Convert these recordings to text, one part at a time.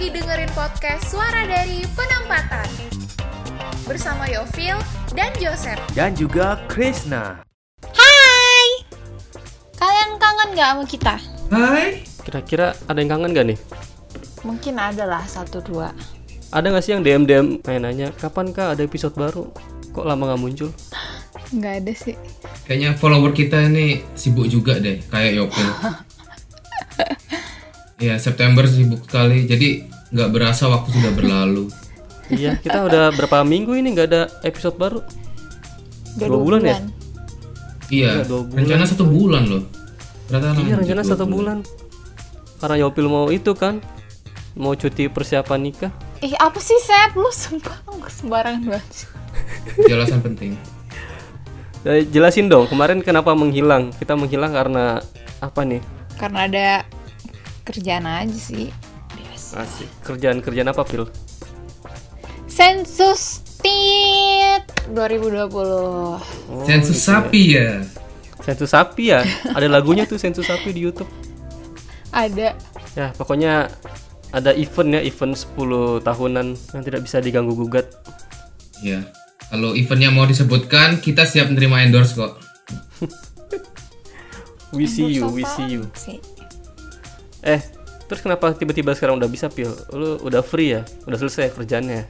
lagi dengerin podcast Suara dari Penempatan bersama Yovil dan Joseph. dan juga Krishna. Hai, kalian kangen nggak sama kita? Hai. Kira-kira ada yang kangen gak nih? Mungkin ada lah satu dua. Ada gak sih yang DM DM nanya kapan kah ada episode baru? Kok lama gak muncul? Nggak ada sih. Kayaknya follower kita ini sibuk juga deh, kayak Yopil. ya September sibuk sekali, jadi nggak berasa waktu sudah berlalu. iya, kita udah berapa minggu ini nggak ada episode baru? Udah Dua bulan ya? Iya, Udah dua bulan. rencana satu bulan loh. Ternyata Iya, rencana dua satu bulan. Karena Yopil mau itu kan, mau cuti persiapan nikah. Ih apa sih Sep? Lu sumpah lu sembarangan banget. Jelasan penting. Eh, Jelasin dong, kemarin kenapa menghilang? Kita menghilang karena apa nih? Karena ada kerjaan aja sih. Biasa. Asik. Kerjaan-kerjaan apa, Pil? Sensus Tit 2020. Oh, Sensus sapi ya. Sensus sapi ya? Ada lagunya tuh Sensus sapi di YouTube. Ada. Ya, pokoknya ada event ya, event 10 tahunan yang tidak bisa diganggu gugat. Ya. Kalau eventnya mau disebutkan, kita siap menerima endorse kok. We see you, we see you. sih? Eh, terus kenapa tiba-tiba sekarang udah bisa pil? Lu udah free ya? Udah selesai kerjaannya?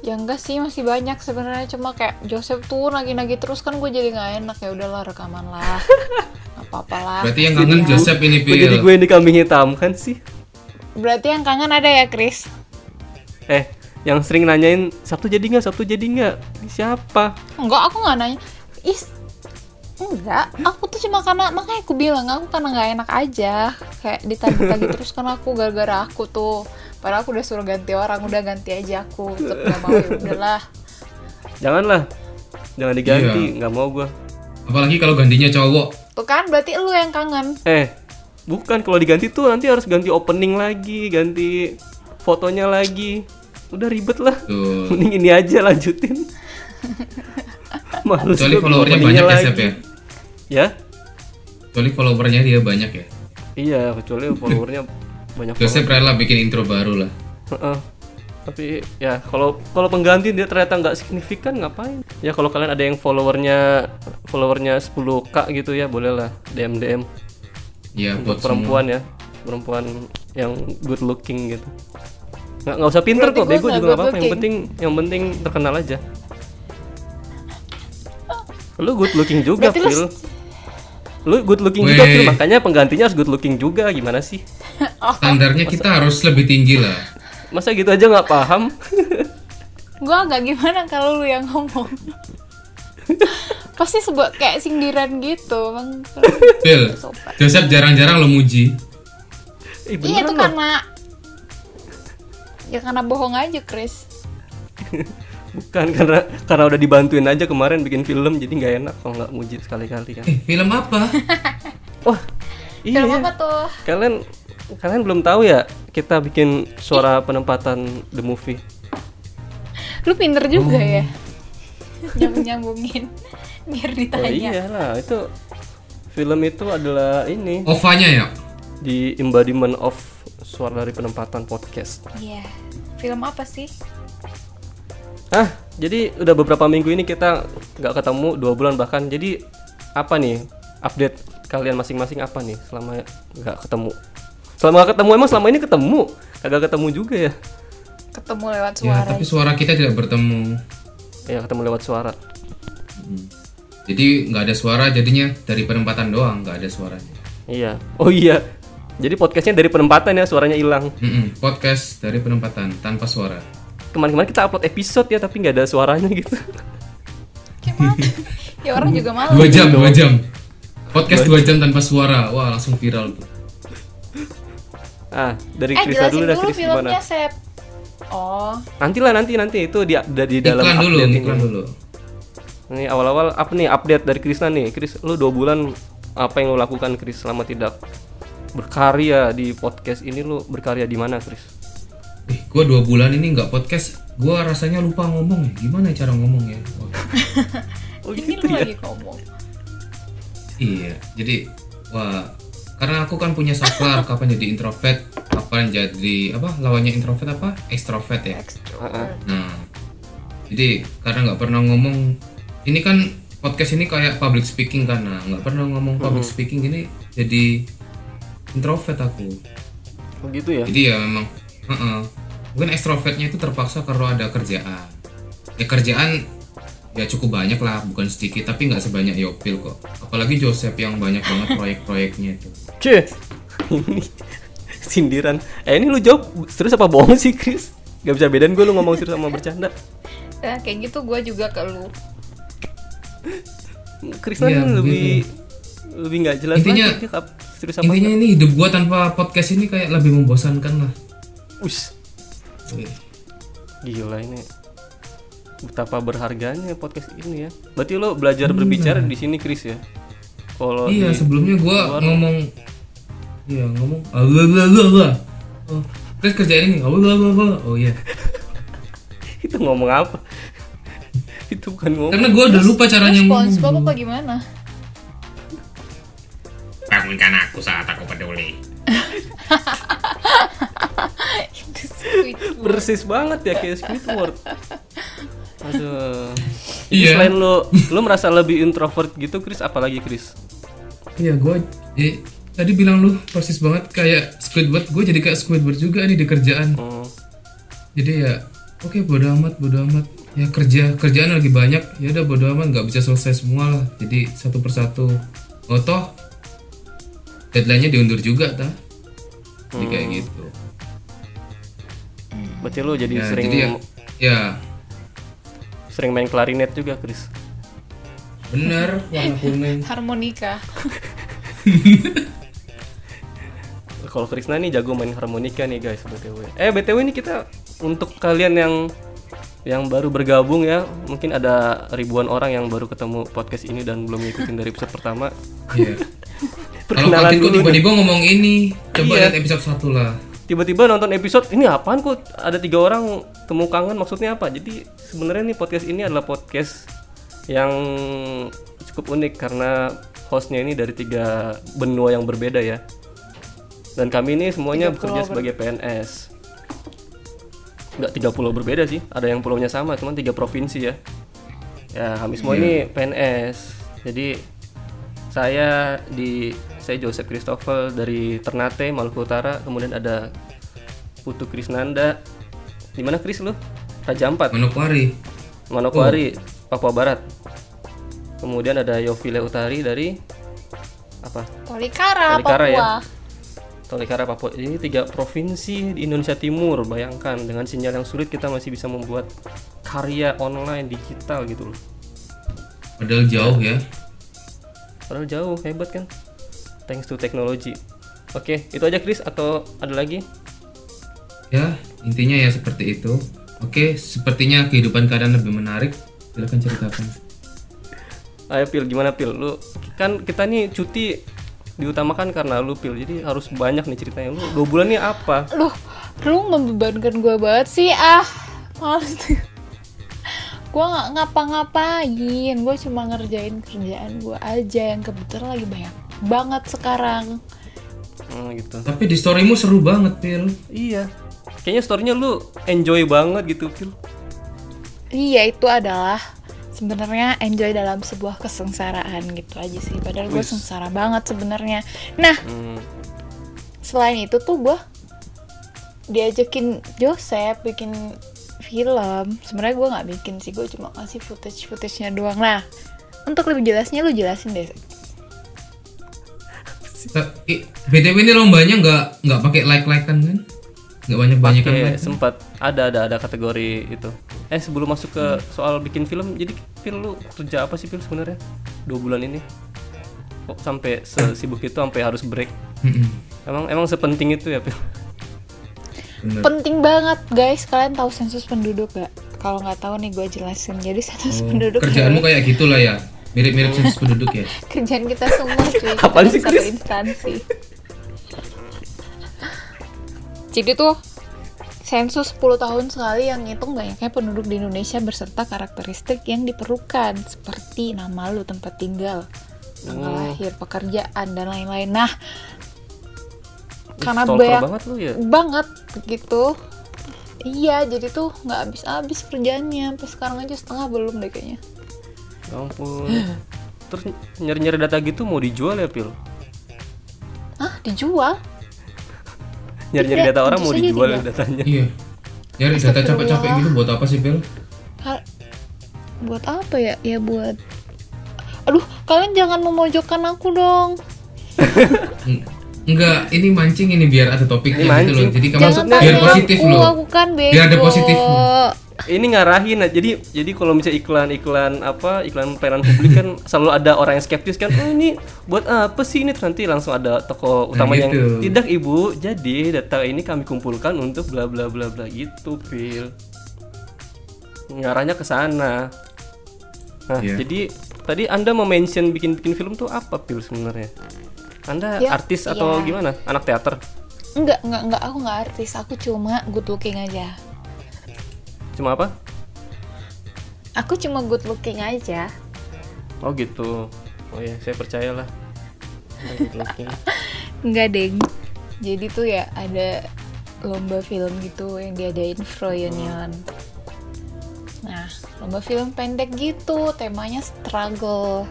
Ya enggak sih masih banyak sebenarnya cuma kayak Joseph tuh nagi-nagi terus kan gue jadi nggak enak ya udahlah rekaman lah Nggak apa-apa lah Berarti yang kangen Joseph ini Kok jadi Pil. gue ini kambing hitam kan sih? berarti yang kangen ada ya Chris Eh, yang sering nanyain Sabtu jadi nggak? Sabtu jadi nggak? Siapa? enggak aku nggak nanya is enggak aku tuh cuma karena makanya aku bilang aku karena nggak enak aja kayak ditagi-tagi terus kan aku gara-gara aku tuh padahal aku udah suruh ganti orang udah ganti aja aku tetep nggak mau ya udahlah Janganlah. Jangan diganti, Iya. nggak mau gue. Apalagi kalau gantinya cowok. tuh kan berarti lu yang kangen Eh, bukan kalau diganti tuh nanti harus ganti opening lagi, ganti fotonya lagi. Udah ribet lah. Tuh. Mending ini aja lanjutin. Males Kecuali followernya banyak ya, lagi. Sep ya. Ya? Kecuali followernya dia banyak ya. Iya, kecuali followernya banyak Joseph rela bikin intro baru lah. Heeh. Tapi ya kalau kalau pengganti dia ternyata nggak signifikan ngapain? Ya kalau kalian ada yang followernya followernya 10k gitu ya bolehlah DM DM Ya, untuk buat semua. perempuan ya perempuan yang good looking gitu. Nggak nggak usah pinter Berarti kok, bego juga nggak apa-apa. Yang penting yang penting terkenal aja. Lu good looking juga, Berarti lu Phil. Lu good looking juga, Weh. Phil. Makanya penggantinya harus good looking juga. Gimana sih? Standarnya kita harus lebih tinggi lah. Masa gitu aja nggak paham? gue agak gimana kalau lu yang ngomong pasti sebuah kayak sindiran gitu bang Phil. Joseph jarang-jarang lo muji. Ih, iya itu loh. karena ya karena bohong aja Chris Bukan karena karena udah dibantuin aja kemarin bikin film jadi nggak enak kalau nggak muji sekali-kali kan. Eh, film apa? Wah, iya. film apa tuh Kalian kalian belum tahu ya kita bikin suara penempatan the movie. lu pinter juga Oh. ya nyambung nyambungin biar Oh ditanya iya lah itu film itu adalah ini Ovanya ya? di embodiment of suara dari penempatan podcast. iya film apa sih Ah, jadi udah beberapa minggu ini kita nggak ketemu dua bulan bahkan. Jadi apa nih update kalian masing-masing apa nih selama nggak ketemu? Selama nggak ketemu emang selama ini ketemu? Kagak ketemu juga ya? ketemu lewat Ya, suara tapi suara kita tidak bertemu. Ya ketemu lewat suara. Jadi nggak ada suara, jadinya dari penempatan doang nggak ada suaranya. Iya. Oh iya. Jadi podcastnya dari penempatan ya suaranya hilang. Mm-mm, podcast dari penempatan tanpa suara. Kemarin-kemarin kita upload episode ya tapi nggak ada suaranya gitu. gimana ya orang juga malu Dua jam, dua jam. Podcast dua jam tanpa suara, wah langsung viral tuh. Ah dari eh Krista dulu dah Kris gimana? Sep oh Nanti lah nanti nanti itu di, di, di dalam Iklan dulu, update iklan ini. dulu. Ini awal-awal apa nih update dari Krisna nih? Kris, lu dua bulan apa yang lu lakukan Kris selama tidak berkarya di podcast ini lu berkarya di mana Kris? Eh, gua dua bulan ini nggak podcast, gua rasanya lupa ngomong. Gimana cara ngomong ya? Oh ini gitu lu ya? lagi ngomong iya, jadi wah karena aku kan punya saklar kapan jadi introvert, kapan jadi apa lawannya introvert apa extrovert ya Extrovert. nah jadi karena nggak pernah ngomong ini kan podcast ini kayak public speaking kan nah nggak pernah ngomong public speaking ini jadi introvert aku begitu ya jadi ya memang heeh. mungkin ekstrovertnya itu terpaksa kalau ada kerjaan. Ya kerjaan ya cukup banyak lah bukan sedikit tapi nggak sebanyak Yopil kok. Apalagi Joseph yang banyak banget proyek-proyeknya itu. Cie. ini sindiran. Eh ini lu jawab serius apa bohong sih Chris? Gak bisa bedain gue lu ngomong serius sama bercanda. Ya, kayak gitu gue juga ke lu. Chris kan lebih lebih nggak jelas Intinya- serius apa intinya ini hidup gua tanpa podcast ini kayak lebih membosankan lah Us, gila ini. Betapa berharganya podcast ini ya. Berarti lo belajar berbicara di sini Chris ya? Kalau iya di- sebelumnya gua luar- ngomong iya ngomong Allah Allah Allah oh terus kerjaan ini Allah Allah Allah oh iya. Itu ngomong apa? Itu bukan ngomong. Karena gua udah lupa caranya ngomong. SpongeBob apa gimana? bangunkan aku saat aku peduli. persis banget ya kayak Squidward aduh Jadi Iya. selain lo lo merasa lebih introvert gitu Chris apalagi Chris Iya, gue eh, tadi bilang lu persis banget kayak Squidward. Gue jadi kayak Squidward juga nih di kerjaan. Hmm, Jadi ya, oke bodo amat, bodo amat. Ya kerja kerjaan lagi banyak, ya udah bodo amat, nggak bisa selesai semua lah. Jadi satu persatu. Oh toh, deadline-nya diundur juga, ta? Jadi kayak gitu. Berarti lo jadi Ya, sering jadi ya, ya sering main klarinet juga Chris bener warna kuning. Harmonika. kalau Krisna nih jago main harmonika nih guys btw eh btw ini kita untuk kalian yang yang baru bergabung ya mungkin ada ribuan orang yang baru ketemu podcast ini dan belum ngikutin dari episode pertama Iya. Kalau perkenalan kok dulu tiba-tiba ngomong ini, coba Iya. lihat episode satu lah. Tiba-tiba nonton episode ini apaan kok ada tiga orang temu kangen maksudnya apa? Jadi sebenarnya nih podcast ini adalah podcast yang cukup unik karena hostnya ini dari tiga benua yang berbeda ya. Dan kami ini semuanya bekerja pulau sebagai PNS nggak tiga pulau berbeda sih ada yang pulaunya sama cuman tiga provinsi ya. Ya kami semua ini PNS jadi saya di saya Joseph Christopher dari Ternate Maluku Utara. Kemudian ada Putu Krisnanda. Di mana Kris lu? Raja Ampat? Manokwari. Manokwari Papua Barat. Kemudian ada Yovile Utari dari apa? Tolikara, Tolikara ya? Papua. Tolikara Papua. Ini tiga provinsi di Indonesia Timur bayangkan. Dengan sinyal yang sulit kita masih bisa membuat karya online digital gitu loh. Padahal jauh ya. Padahal jauh hebat kan thanks to technology oke itu aja Chris atau ada lagi Ya, intinya ya seperti itu. Oke, sepertinya kehidupan kalian lebih menarik. Silakan ceritakan. Ayo Pil, gimana Pil? Lu kan kita nih cuti diutamakan karena lu Pil, jadi harus banyak nih ceritanya. Lu dua bulan nih apa? Loh, lu membebankan gue banget sih ah. Males gue nggak ngapa-ngapain gue cuma ngerjain kerjaan gue aja yang kebetulan lagi banyak banget sekarang Hmm, gitu. Tapi di storymu seru banget, Pil. Iya. Kayaknya storynya lu enjoy banget gitu Pil. iya itu adalah sebenarnya enjoy dalam sebuah kesengsaraan gitu aja sih padahal gue sengsara banget sebenarnya nah Hmm, selain itu tuh gue diajakin Joseph bikin film sebenarnya gue nggak bikin sih gue cuma ngasih footage footage nya doang nah untuk lebih jelasnya lu jelasin deh BTW ini lombanya nggak nggak pakai like-likean kan? Nggak banyak-banyak kan? Oke, like? sempat ada ada ada kategori itu. Eh sebelum masuk ke soal bikin film, jadi Pil lu kerja apa sih Pil sebenarnya? Dua bulan ini? Kok sampai sesibuk itu sampai harus break? Emang emang sepenting itu ya Pil? Bener. penting banget guys kalian tahu sensus penduduk gak kalau nggak tahu nih gue jelasin jadi sensus Oh, penduduk kerjaanmu kayak gitulah ya. Mirip-mirip sensus penduduk ya. kerjaan kita semua cuy Kita Apaan sih, satu Chris? instansi jadi tuh sensus 10 tahun sekali yang ngitung banyaknya penduduk di Indonesia berserta karakteristik yang diperlukan seperti nama lu, tempat tinggal, tanggal Oh. lahir, pekerjaan dan lain-lain. Nah, karena banyak banget lu ya banget gitu. Iya jadi tuh nggak habis-habis kerjaannya. Sampai sekarang aja setengah belum deh kayaknya. Ya ampun. Terus nyari-nyari data gitu mau dijual ya pil? Ah dijual? Nyari-nyari data orang mau dijual tidak. datanya. Iya. Nyari data capek-capek gitu buat apa sih? Ka- buat apa ya? Ya buat aduh kalian jangan memojokkan aku dong. Eng- Enggak, ini mancing ini biar ada topiknya Ini gitu loh. Jadi kamu jangan biar positif aku loh. aku kan bego Biar ada positifnya. ini ngarahin nah, jadi jadi kalau misalnya iklan iklan apa iklan pelayanan publik kan selalu ada orang yang skeptis kan oh ini buat apa sih ini Terus nanti langsung ada toko Nah, utama yang gitu. tidak ibu jadi data ini kami kumpulkan untuk bla bla bla bla gitu pil ngarahnya ke sana nah Iya. jadi tadi anda mau mention bikin bikin film tuh apa pil sebenarnya anda Ya, artis atau iya. gimana? Anak teater? Enggak enggak enggak aku nggak artis. Aku cuma good looking aja. Cuma apa? Aku cuma good looking aja. Oh gitu. Oh ya saya percayalah. Good looking. enggak deng. Jadi tuh ya ada lomba film gitu yang diadain Froyonion nah lomba film pendek gitu. Temanya struggle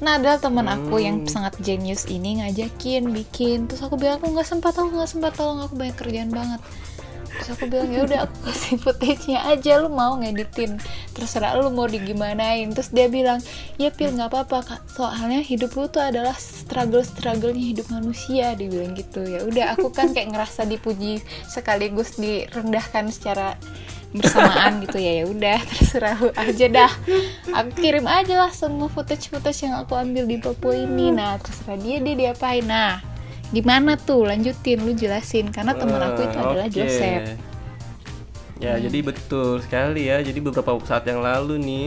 nah ada teman aku yang sangat jenius ini ngajakin bikin. Terus aku bilang aku nggak sempat aku nggak sempat tolong aku banyak kerjaan banget. Terus aku bilang ya udah aku kasih footage-nya aja lu mau ngeditin. Terserah lu mau digimanain. Terus dia bilang ya pil nggak apa-apa kak. Soalnya hidup lu tuh adalah struggle strugglenya hidup manusia dia bilang gitu. Ya udah aku kan kayak ngerasa dipuji sekaligus direndahkan secara bersamaan gitu ya ya udah terserah lu aja dah. Aku kirim aja lah semua footage footage yang aku ambil di Papua ini. Nah terserah dia dia diapain. Nah gimana tuh? Lanjutin lu jelasin. Karena temen aku itu Ah, adalah oke. Joseph. Ya, jadi betul sekali ya. Jadi beberapa saat yang lalu nih,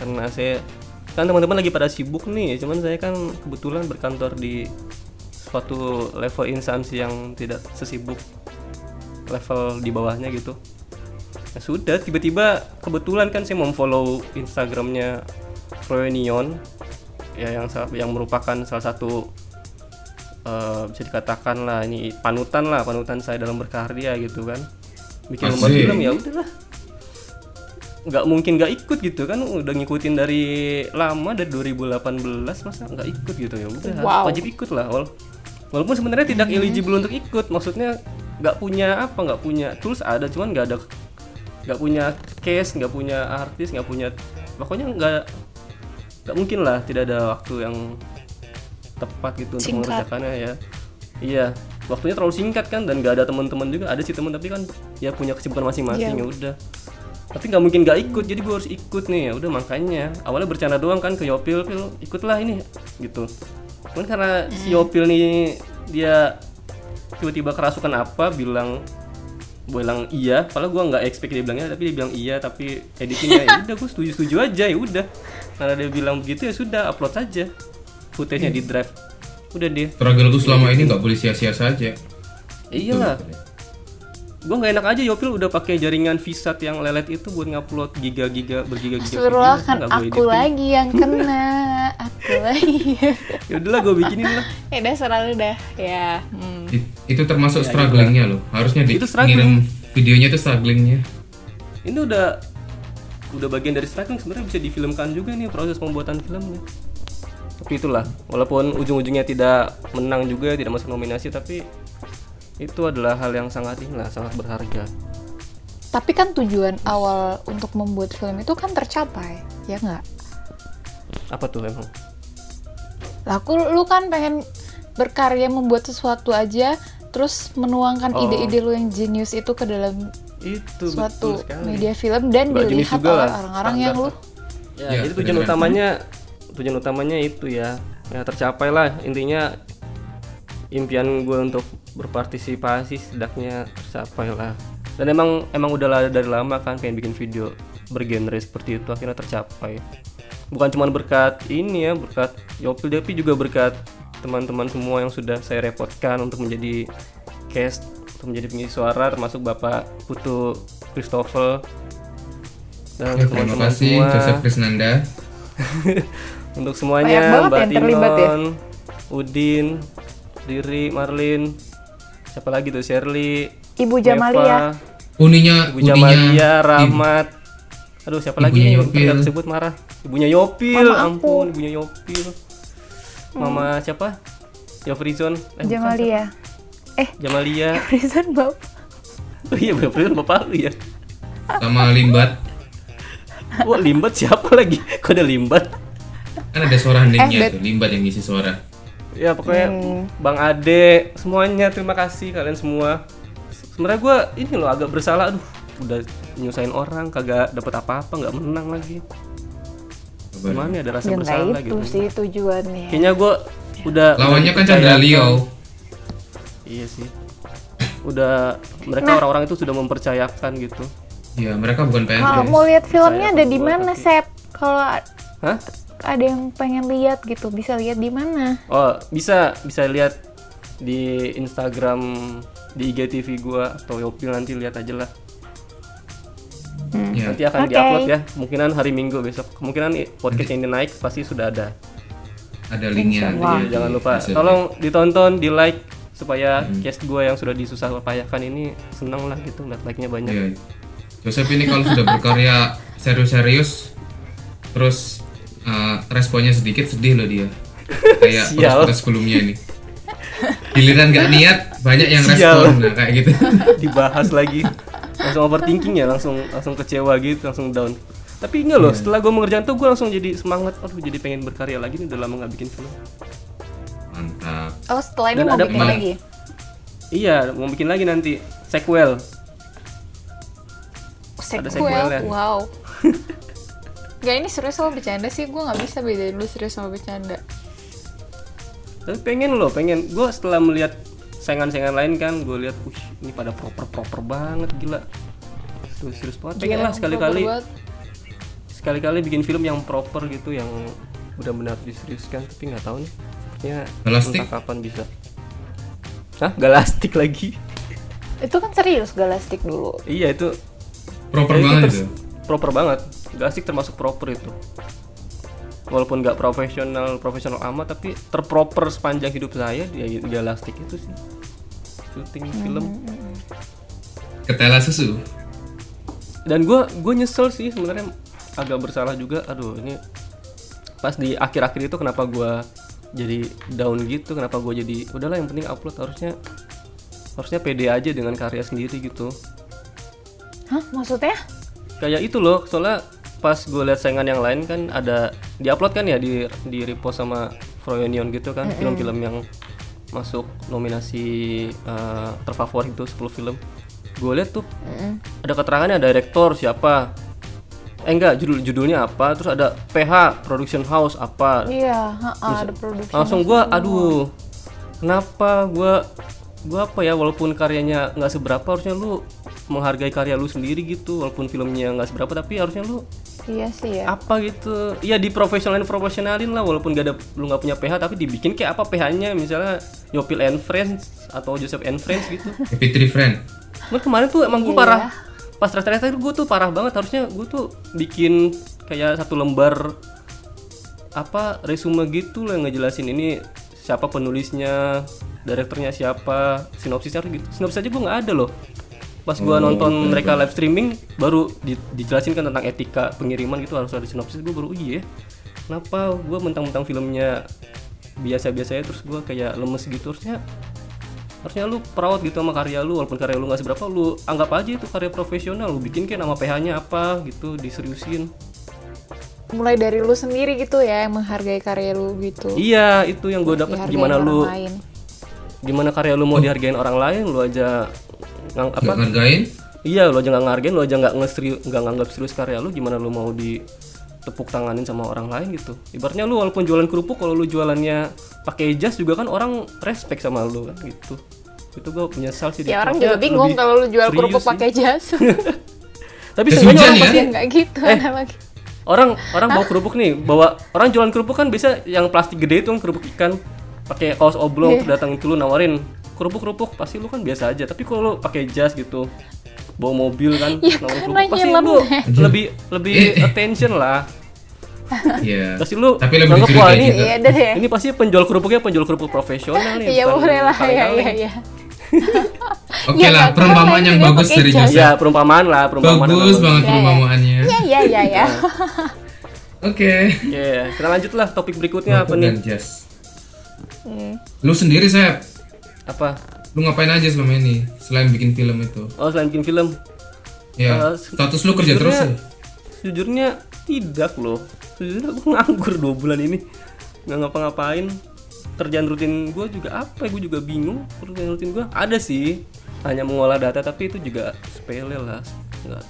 karena saya kan teman-teman lagi pada sibuk nih, cuman saya kan kebetulan berkantor di suatu level instansi yang tidak sesibuk level di bawahnya gitu. Ya sudah, tiba-tiba kebetulan kan saya memfollow Instagramnya Proenion ya yang yang merupakan salah satu eh, bisa dikatakan lah ini panutan lah panutan saya dalam berkarya gitu kan. Bikin lomba film ya udahlah. Nggak mungkin nggak ikut gitu kan udah ngikutin dari lama dari 2018 masa nggak ikut gitu ya udah Wow. wajib ikut lah wal- walaupun sebenarnya tidak eligible untuk ikut maksudnya nggak punya apa nggak punya tools ada cuman nggak ada nggak punya case nggak punya artis nggak punya pokoknya nggak nggak mungkin lah tidak ada waktu yang tepat gitu untuk Singkat. mengerjakannya ya. Iya waktunya terlalu singkat kan dan nggak ada teman-teman juga. Ada sih teman tapi kan ya punya kesibukan masing-masing Iya. ya udah. Tapi nggak mungkin nggak ikut jadi gue harus ikut nih ya udah makanya. Awalnya bercanda doang kan ke Yopil Pil. Ikutlah ini gitu. Cuman karena si Yopil nih dia tiba-tiba kerasukan apa bilang bilang iya padahal gue nggak expect dia bilangnya tapi dia bilang iya tapi editingnya ya udah gue setuju setuju aja ya udah. Karena dia bilang begitu ya sudah upload saja footage-nya di drive. Udah deh. Struggle gue selama ini nggak boleh sia-sia saja. iyalah. Gue nggak enak aja Yopil udah pakai jaringan VSAT yang lelet itu buat ngupload giga-giga bergiga-giga video, kan aku lagi yang kena lagi ya udahlah gue bikinin lah ya udah selalu dah ya hmm. It- itu termasuk strugglingnya loh. Harusnya di Itu struggling. ngirim videonya itu strugglingnya. ini udah udah bagian dari struggling sebenarnya bisa difilmkan juga nih proses pembuatan filmnya tapi itulah walaupun ujung-ujungnya tidak menang juga tidak masuk nominasi tapi itu adalah hal yang sangat inilah sangat berharga tapi kan tujuan awal untuk membuat film itu kan tercapai ya nggak apa tuh emang lah aku lu kan pengen berkarya membuat sesuatu aja terus menuangkan Oh. ide-ide lu yang jenius itu ke dalam itu suatu betul sekali. media film dan jenis dilihat juga oleh orang-orang yang lu ya, Ya, jadi tujuan benar-benar. utamanya tujuan utamanya itu ya. Ya tercapai lah. Intinya impian gue untuk berpartisipasi setidaknya tercapai lah. Dan emang emang udah dari lama kan pengen bikin video bergenre seperti itu akhirnya tercapai bukan cuma berkat ini ya berkat Yopil tapi juga berkat teman-teman semua yang sudah saya repotkan untuk menjadi cast untuk menjadi pengisi suara termasuk Bapak Putu Christopher dan Ya, terima teman-teman kasih semua Joseph Krisnanda. untuk semuanya Mbak ya. Tinon, Udin, Riri, Marlin, siapa lagi tuh Shirley Ibu Jamalia. Uninya, Ibu Jamalia Rahmat aduh siapa lagi Ibunya nih Yopil. nggak disebut marah ibunya Yopil Mama aku. ampun ibunya Yopil mama siapa Yofrizon eh, bukan, Jamalia. Eh? Jamalia Prison Bab. oh iya Yofrizon bapak lu ya sama Limbat. Wah limbat siapa lagi kok ada limbat Kan ada suara heningnya Eh, tuh, Limbat yang ngisi suara. ya pokoknya Hmm. Bang Ade semuanya terima kasih kalian semua sebenarnya gue ini loh agak bersalah aduh udah nyusahin orang kagak dapet apa-apa nggak menang lagi gimana ya ada rasa Ya bersalah itu gitu sih tujuannya. kayaknya gue udah Lawannya kan Chandra dipercayakan. Leo. iya sih udah mereka Nah. orang-orang itu sudah mempercayakan gitu Ya, mereka bukan Kalau PNS. mau lihat filmnya ada di mana, tapi- Sep? Kalau hah ada yang pengen lihat gitu, bisa lihat di mana? oh bisa bisa lihat di Instagram di IGTV gua atau Yopil nanti lihat aja lah Ya, nanti akan Oke. diupload ya kemungkinan hari Minggu besok kemungkinan podcast ini naik pasti sudah ada ada linknya. Jadi jangan lupa Bisa. tolong ditonton di like supaya cast gue yang sudah disusah payakan ini seneng lah gitu lihat like nya banyak Iya. Joseph ini kalau sudah berkarya serius-serius, terus uh, responnya sedikit sedih loh dia. Kayak podcast sebelumnya ini. Giliran gak niat, banyak yang Sial. respon, nah kayak gitu. dibahas lagi langsung overthinking ya langsung langsung kecewa gitu langsung down tapi enggak loh setelah gue mengerjakan tuh gue langsung jadi semangat aduh jadi pengen berkarya lagi nih udah lama nggak bikin film Mantap. Oh setelah ini Dan mau ada bikin lagi? iya mau bikin lagi nanti sequel Sequel, sequelnya. wow. Gak ini serius sama bercanda sih, gue nggak bisa bedain lu serius sama bercanda. tapi pengen loh pengen gue setelah melihat saingan-saingan lain kan gue lihat wih ini pada proper proper banget gila serius serius banget pengen lah Gila, sekali-kali sekali-kali bikin film yang proper gitu yang benar-benar diseriuskan tapi nggak tahu nih sepertinya Galastik? entah kapan bisa Hah? Galastik lagi? Itu kan serius Galastik dulu. iya itu Proper ya, itu banget ter- itu. proper banget Galastik termasuk proper itu walaupun nggak profesional profesional amat tapi terproper sepanjang hidup saya ya Galastik itu sih syuting film. Ketela susu. dan gue gue nyesel sih sebenarnya agak bersalah juga. Aduh ini pas di akhir-akhir itu kenapa gue jadi down gitu? Kenapa gue jadi udahlah yang penting upload. Harusnya harusnya pede aja dengan karya sendiri gitu. Hah? Maksudnya? kayak itu loh soalnya pas gue lihat saingan yang lain kan ada diupload kan ya di di repost sama Froyonion gitu kan film-film yang masuk nominasi eh, terfavorit itu 10 film. Gue lihat tuh ada keterangannya ada direktor siapa. Eh enggak judul judulnya apa terus ada PH production house apa. Iya, ha-ha, ada produksi. langsung gua aduh kenapa gua gua apa ya walaupun karyanya nggak seberapa harusnya lu menghargai karya lu sendiri gitu walaupun filmnya nggak seberapa tapi harusnya lu Iya sih ya. apa gitu? Iya di profesionalin profesionalin lah walaupun gak ada lu nggak punya PH tapi dibikin kayak apa PH-nya misalnya Yopil and Friends atau Joseph and Friends gitu. Happy Tree Friend. Cuman kemarin tuh emang gue Iya. parah. Pas terakhir gue tuh parah banget. Harusnya gue tuh bikin kayak satu lembar apa resume gitu lah yang ngejelasin ini siapa penulisnya direkturnya siapa sinopsisnya gitu. Sinopsis aja gue nggak ada loh pas gue nonton mereka live streaming baru di- dijelasin kan tentang etika pengiriman gitu harus ada sinopsis. Gue baru iya kenapa gue mentang-mentang filmnya biasa-biasa aja terus gue kayak lemes gitu? Harusnya harusnya lu proud gitu sama karya lu walaupun karya lu nggak seberapa lu anggap aja itu karya profesional. Lu bikin kayak nama PH-nya apa gitu diseriusin. Mulai dari lu sendiri gitu ya, yang menghargai karya lu gitu. iya itu yang gue dapet. gimana lu lain. gimana karya lu mau dihargain orang lain lu aja ngang, apa Gak ngargain? iya lu aja nggak ngargain lu aja nggak ngeseri nggak nganggap serius karya lu gimana lu mau di tepuk tanganin sama orang lain gitu ibaratnya lu walaupun jualan kerupuk kalau lu jualannya pakai jas juga kan orang respect sama lu kan gitu itu gue menyesal sih Ya orang juga bingung kalau lu jual kerupuk pakai jas. tapi sebenarnya orang ya? pasti Ya nggak gitu Eh. orang orang bawa kerupuk nih bawa orang jualan kerupuk kan bisa yang plastik gede itu kerupuk ikan pakai kaos oblong terus datang itu lu nawarin kerupuk kerupuk pasti lu kan biasa aja tapi kalau lu pakai jas gitu bawa mobil kan Ya, kerupuk pasti lu lebih lebih attention lah Iya. pasti lu Tapi lebih wah ini juga. Iya deh. ini pasti penjual kerupuknya penjual kerupuk profesional nih Iya boleh lah ya kaleng-kaleng." ya ya. Oke Ya, lah, nggak perumpamaan yang bagus dari jas. Joseph. Ya, perumpamaan lah, perumpamaan. yang Bagus banget Ya, ya. perumpamaannya. ya ya ya ya Oke. Iya, kita lanjut lah topik berikutnya apa nih? Hmm. Lu sendiri, Sep. Apa? Lu ngapain aja selama ini selain bikin film itu? Oh, selain bikin film. Ya, Eh, status lu kerja terus ya? Sejujurnya tidak loh. Sejujurnya gue nganggur dua bulan ini nggak ngapa-ngapain. Kerjaan rutin gue juga apa? Gue juga bingung. Kerjaan rutin gue ada sih, hanya mengolah data tapi itu juga sepele lah, nggak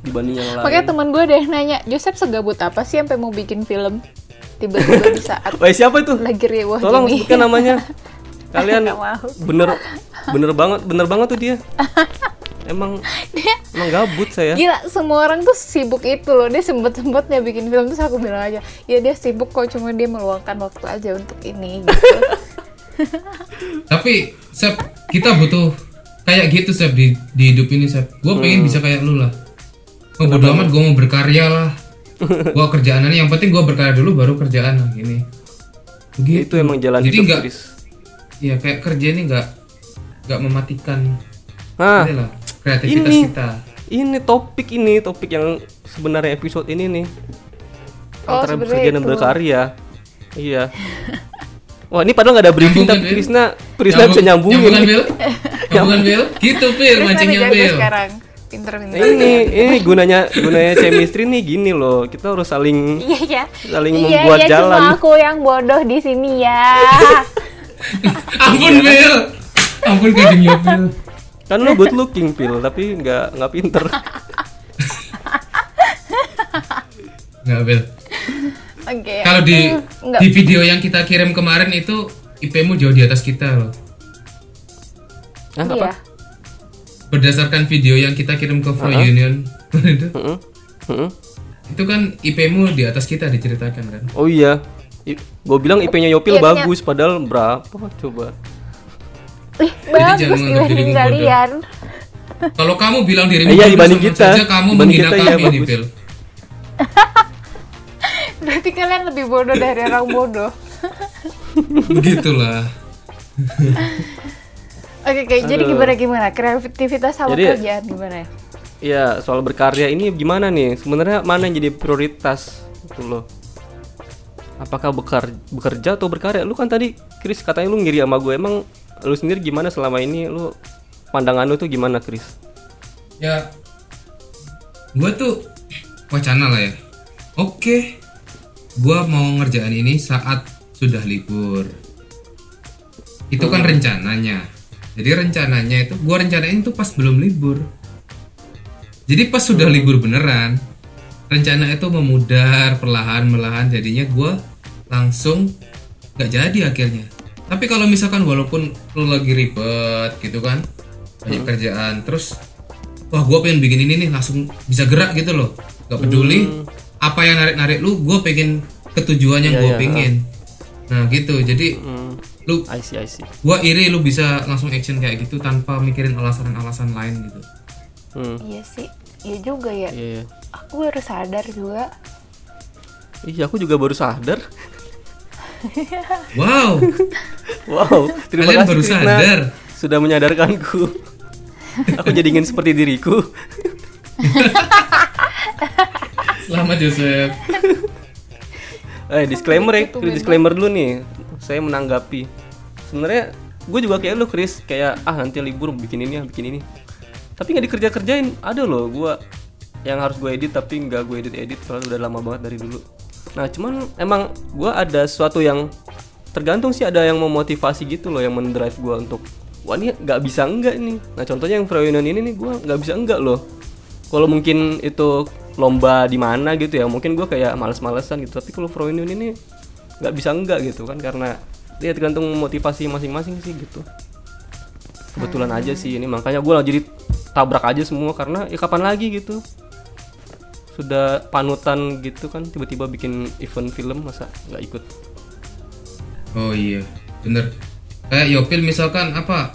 dibanding yang lain. makanya teman gue deh nanya Joseph segabut apa sih sampai mau bikin film tiba-tiba di saat Wah siapa itu? lagi riwah Tolong sebutkan namanya. Kalian bener bener banget bener banget tuh dia. Emang emang gabut saya. Gila, semua orang tuh sibuk itu loh. Dia sempet-sempetnya bikin film terus aku bilang aja, ya dia sibuk kok cuma dia meluangkan waktu aja untuk ini gitu. Tapi, Sep, kita butuh kayak gitu, Sep, di, di hidup ini, Sep. Gue Hmm. pengen bisa kayak lu lah. Oh, bodo amat, gue mau berkarya lah. gue kerjaan ini, yang penting gue berkarya dulu, baru kerjaan lah, gini. Begitu. Itu emang jalan Jadi hidup, nggak, Chris. ya kayak kerja ini nggak nggak mematikan Nah, ini lah, kreativitas ini. kita. ini topik ini topik yang sebenarnya episode ini nih Oh, antara sebenarnya bekerja dan itu. berkarya iya wah ini padahal nggak ada briefing tapi Bil? Krisna Krisna bisa nyambungin Nyambungan, Bil? Nyambungan, Bil? Gitu, Bil, Terus mancingnya, jago Bil. sekarang. Pinter-pinter. Nah, ini ini gunanya gunanya chemistry nih gini loh kita harus saling Iya, iya. saling Iya, membuat iya, jalan cuma aku yang bodoh di sini ya. Ampun, Bil. Ampun, kadangnya, Bil. kan lo good looking pil tapi nggak nggak pinter Nggak, Bil. Oke. Kalau di enggak. di video yang kita kirim kemarin itu IP-mu jauh di atas kita loh. Hah, apa Iya. Berdasarkan video yang kita kirim ke Pro Union itu, Heeh. Heeh. itu kan IP-mu di atas kita diceritakan kan. oh iya gue bilang IP-nya Yopil Iya, bagus padahal berapa coba Ih, Jadi bagus jangan menganggap dirimu dibanding kalian. Kalau kamu bilang dirimu Iya, dibanding kita. saja kamu Dibanding menghina kita, iya, kami nih, bagus. Bil. Berarti kalian lebih bodoh dari orang bodoh. Begitulah. Oke, oke. Jadi gimana gimana? Kreativitas sama Jadi- kerjaan gimana ya? Iya, soal berkarya ini gimana nih? Sebenarnya mana yang jadi prioritas gitu loh. Apakah bekar- bekerja atau berkarya? Lu kan tadi Chris katanya lu ngiri sama gue. Emang lu sendiri gimana selama ini? Lu pandangan lu tuh gimana, Chris? Ya, gue tuh wacana lah ya. Oke, gue mau ngerjain ini saat sudah libur. Itu kan rencananya. Jadi rencananya itu gue rencanain tuh pas belum libur. Jadi pas sudah libur beneran, rencana itu memudar perlahan perlahan jadinya gue langsung nggak jadi akhirnya. Tapi kalau misalkan walaupun lu lagi ribet gitu kan, banyak kerjaan, terus wah gue pengen bikin ini nih langsung bisa gerak gitu loh, nggak peduli apa yang narik narik lu, gue pengen ketujuan yang Iya, gue iya, pengen. Nah gitu, jadi Hmm, lu I see, I see. gue iri lu bisa langsung action kayak gitu tanpa mikirin alasan-alasan lain gitu. Hmm, Iya sih. Iya juga ya. iya. iya. Aku baru sadar juga. Iya, aku juga baru sadar. Wow, Wow, terima Kalian kasih baru Krisna sadar. sudah menyadarkanku. aku jadi ingin seperti diriku. selamat Joseph. Eh disclaimer ya, disclaimer dulu nih. Saya menanggapi. Sebenarnya gue juga kayak lu Chris, kayak ah nanti libur bikin ini ya, bikin ini. Tapi nggak dikerja kerjain. Ada loh gue yang harus gue edit tapi nggak gue edit edit soalnya udah lama banget dari dulu. Nah cuman emang gue ada sesuatu yang tergantung sih ada yang memotivasi gitu loh yang mendrive gue untuk wah ini nggak bisa enggak nih. Nah contohnya yang reunion ini nih gue nggak bisa enggak loh. Kalau mungkin itu lomba di mana gitu ya mungkin gue kayak males-malesan gitu. Tapi kalau reunion ini nggak bisa enggak gitu kan karena dia tergantung motivasi masing-masing sih gitu. Kebetulan aja sih ini makanya gue jadi tabrak aja semua karena ya kapan lagi gitu sudah panutan gitu kan tiba-tiba bikin event film masa nggak ikut Oh iya, bener. Kayak Yopil misalkan apa?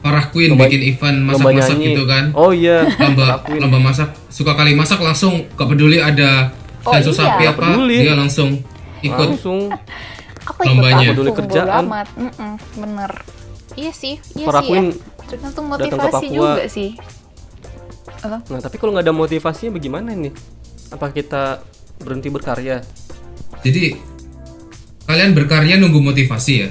Farah Queen Lomba- bikin event masak-masak gitu kan. oh iya Lomba lomba masak, suka kali masak langsung gak peduli ada Oh sensus iya. sapi apa, peduli. dia langsung ikut. langsung Aku ikut Lombanya. aku Peduli kerjaan. amat. Bener. iya sih iya Para sih ya. Queen ke motivasi juga sih apa Nah, tapi kalau nggak ada motivasinya bagaimana nih? Apa kita berhenti berkarya? Jadi kalian berkarya nunggu motivasi ya?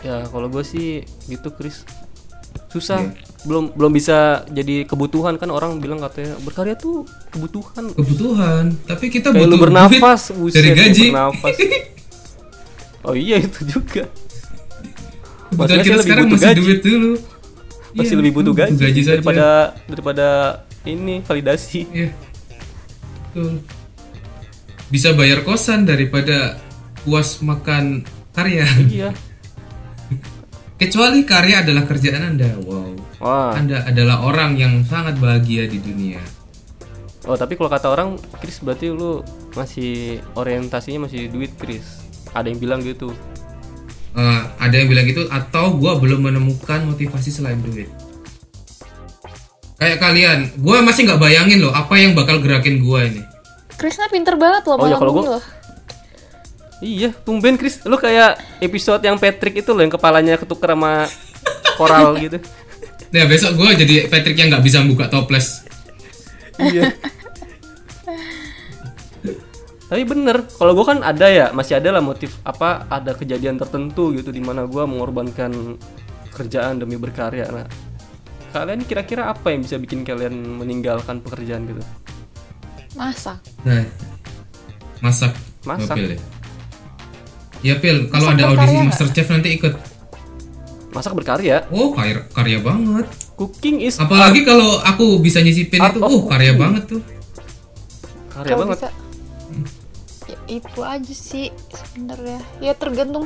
Ya, kalau gue sih gitu, Chris. Susah. Iya. Belum belum bisa jadi kebutuhan kan orang bilang katanya berkarya tuh kebutuhan. Kebutuhan. Tapi kita Kayak butuh lu bernafas, duit dari gaji. bernafas. Oh iya itu juga. Kebutuhan Maksudnya kita sekarang masih gaji. duit dulu. Masih Iya, lebih butuh gaji, saja. daripada daripada ini validasi. Iya. Betul. Bisa bayar kosan daripada puas makan karya. Iya. Kecuali karya adalah kerjaan Anda. Wow. Wah. Anda adalah orang yang sangat bahagia di dunia. Oh tapi kalau kata orang, Chris berarti lu masih orientasinya masih duit, Chris. Ada yang bilang gitu. Eh, ada yang bilang gitu atau gua belum menemukan motivasi selain duit. Kayak kalian, gua masih nggak bayangin loh apa yang bakal gerakin gua ini. Krisna pinter banget loh Oh, ya, kalau gua- loh Iya, tumben Chris. Lu kayak episode yang Patrick itu loh yang kepalanya ketuker sama koral gitu. Nah besok gua jadi Patrick yang nggak bisa buka toples. iya. Tapi bener, kalau gue kan ada ya, masih ada lah motif apa, ada kejadian tertentu gitu di mana gue mengorbankan kerjaan demi berkarya. Nah, kalian kira-kira apa yang bisa bikin kalian meninggalkan pekerjaan gitu? masak Nah, masak. Masak. Oh, Pil, ya. Ya Pil, kalau ada audisi nggak? Masterchef nanti ikut. Masak berkarya, Oh, karya, karya banget. cooking is Apalagi kalau aku bisa nyicipin itu, of uh karya cooking. banget tuh. karya kalau banget. bisa itu aja sih sebenarnya ya tergantung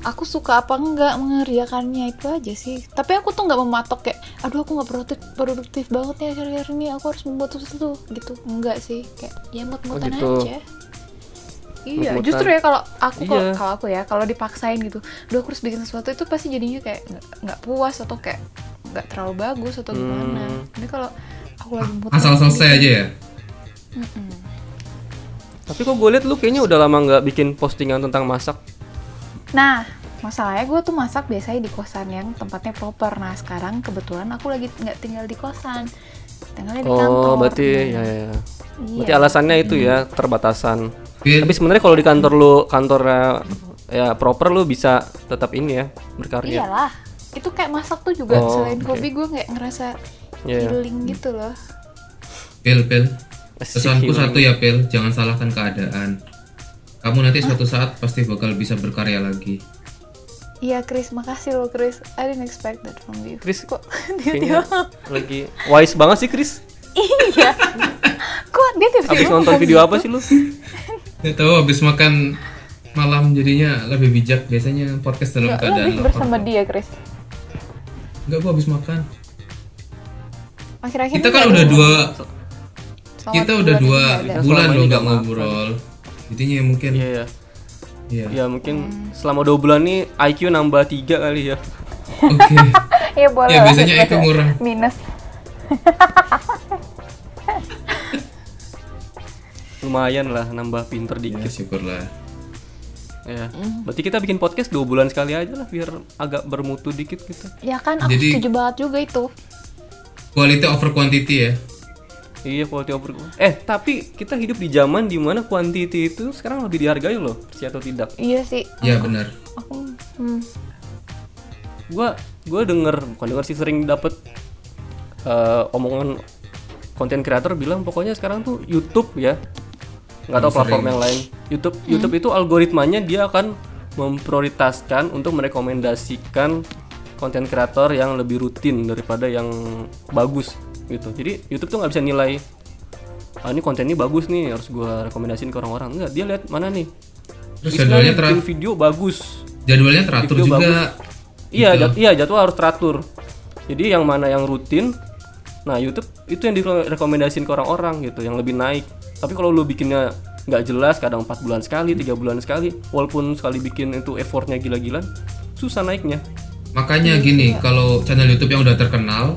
aku suka apa enggak mengerjakannya itu aja sih tapi aku tuh nggak mematok kayak aduh aku nggak produktif produktif banget ya akhir-akhir ini aku harus membuat sesuatu gitu enggak sih kayak ya mut-mutan Oh, gitu. aja iya justru ya kalau aku kalau Iya. kalau aku ya kalau dipaksain gitu aduh aku harus bikin sesuatu itu pasti jadinya kayak nggak puas atau kayak nggak terlalu bagus atau gimana Hmm. ini kalau aku lagi mood Asal banget selesai gitu. aja ya. Tapi kok gue liat lu kayaknya udah lama nggak bikin postingan tentang masak. Nah, masalahnya gue tuh masak biasanya di kosan yang tempatnya proper. Nah, sekarang kebetulan aku lagi nggak tinggal di kosan, tinggalnya di kantor. Oh, berarti Nah, ya, ya. Iya. Berarti alasannya itu ya terbatasan. Pil, Tapi sebenarnya kalau di kantor lu kantornya ya proper lu bisa tetap ini ya berkarya. Iyalah, itu kayak masak tuh juga Oh, selain oke. hobi gue nggak ngerasa Iya. healing gitu loh. Pil, Pil. Pesanku satu ya, Pil. Jangan salahkan keadaan. Kamu nanti suatu saat pasti bakal bisa berkarya lagi. Iya, Chris, makasih loh, Chris. I didn't expect that from you. Chris, kok tiba-tiba lagi wise banget sih Chris. iya. Kok dia tiba-tiba Abis nonton video gitu? apa sih lu? Gak tahu habis makan malam jadinya lebih bijak. Biasanya podcast dalam Nggak, keadaan habis bersama dia, Chris. Enggak, gua habis makan. Akhir-akhir Kita kan udah dua selama kita udah dua bulan selama loh nggak ngobrol. Jadinya mungkin Iya ya. Iya. Ya mungkin selama dua bulan nih IQ nambah tiga kali ya. Oke. Iya boleh Ya, biasanya Eko ngurang. minus Lumayan lah nambah pinter Ya, dikit. syukurlah. Ya. Berarti kita bikin podcast dua bulan sekali aja lah biar agak bermutu dikit gitu. ya kan aku Jadi- setuju banget juga itu Quality over quantity ya. Iya quality over Eh tapi kita hidup di zaman di mana quantity itu sekarang lebih dihargai loh, percaya atau tidak? iya sih. Ya benar. aku hmm. Gua gua denger bukan denger sih sering dapet eh, omongan konten kreator bilang pokoknya sekarang tuh YouTube ya. Nggak tahu Hmm, platform yang lain. YouTube YouTube itu algoritmanya dia akan memprioritaskan untuk merekomendasikan konten kreator yang lebih rutin daripada yang bagus gitu jadi YouTube tuh nggak bisa nilai ah ini konten ini bagus nih harus gua rekomendasiin ke orang-orang enggak dia lihat mana nih Terus jadwalnya nih tera- bikin video bagus jadwalnya teratur Video juga. Iya, Gitu. jad- iya jadwal harus teratur. Jadi yang mana yang rutin, nah YouTube itu yang direkomendasiin ke orang-orang gitu, yang lebih naik. Tapi kalau lu bikinnya nggak jelas, kadang 4 bulan sekali, tiga bulan sekali, walaupun sekali bikin itu effortnya gila-gilaan, susah naiknya. Makanya gini, kalau channel YouTube yang udah terkenal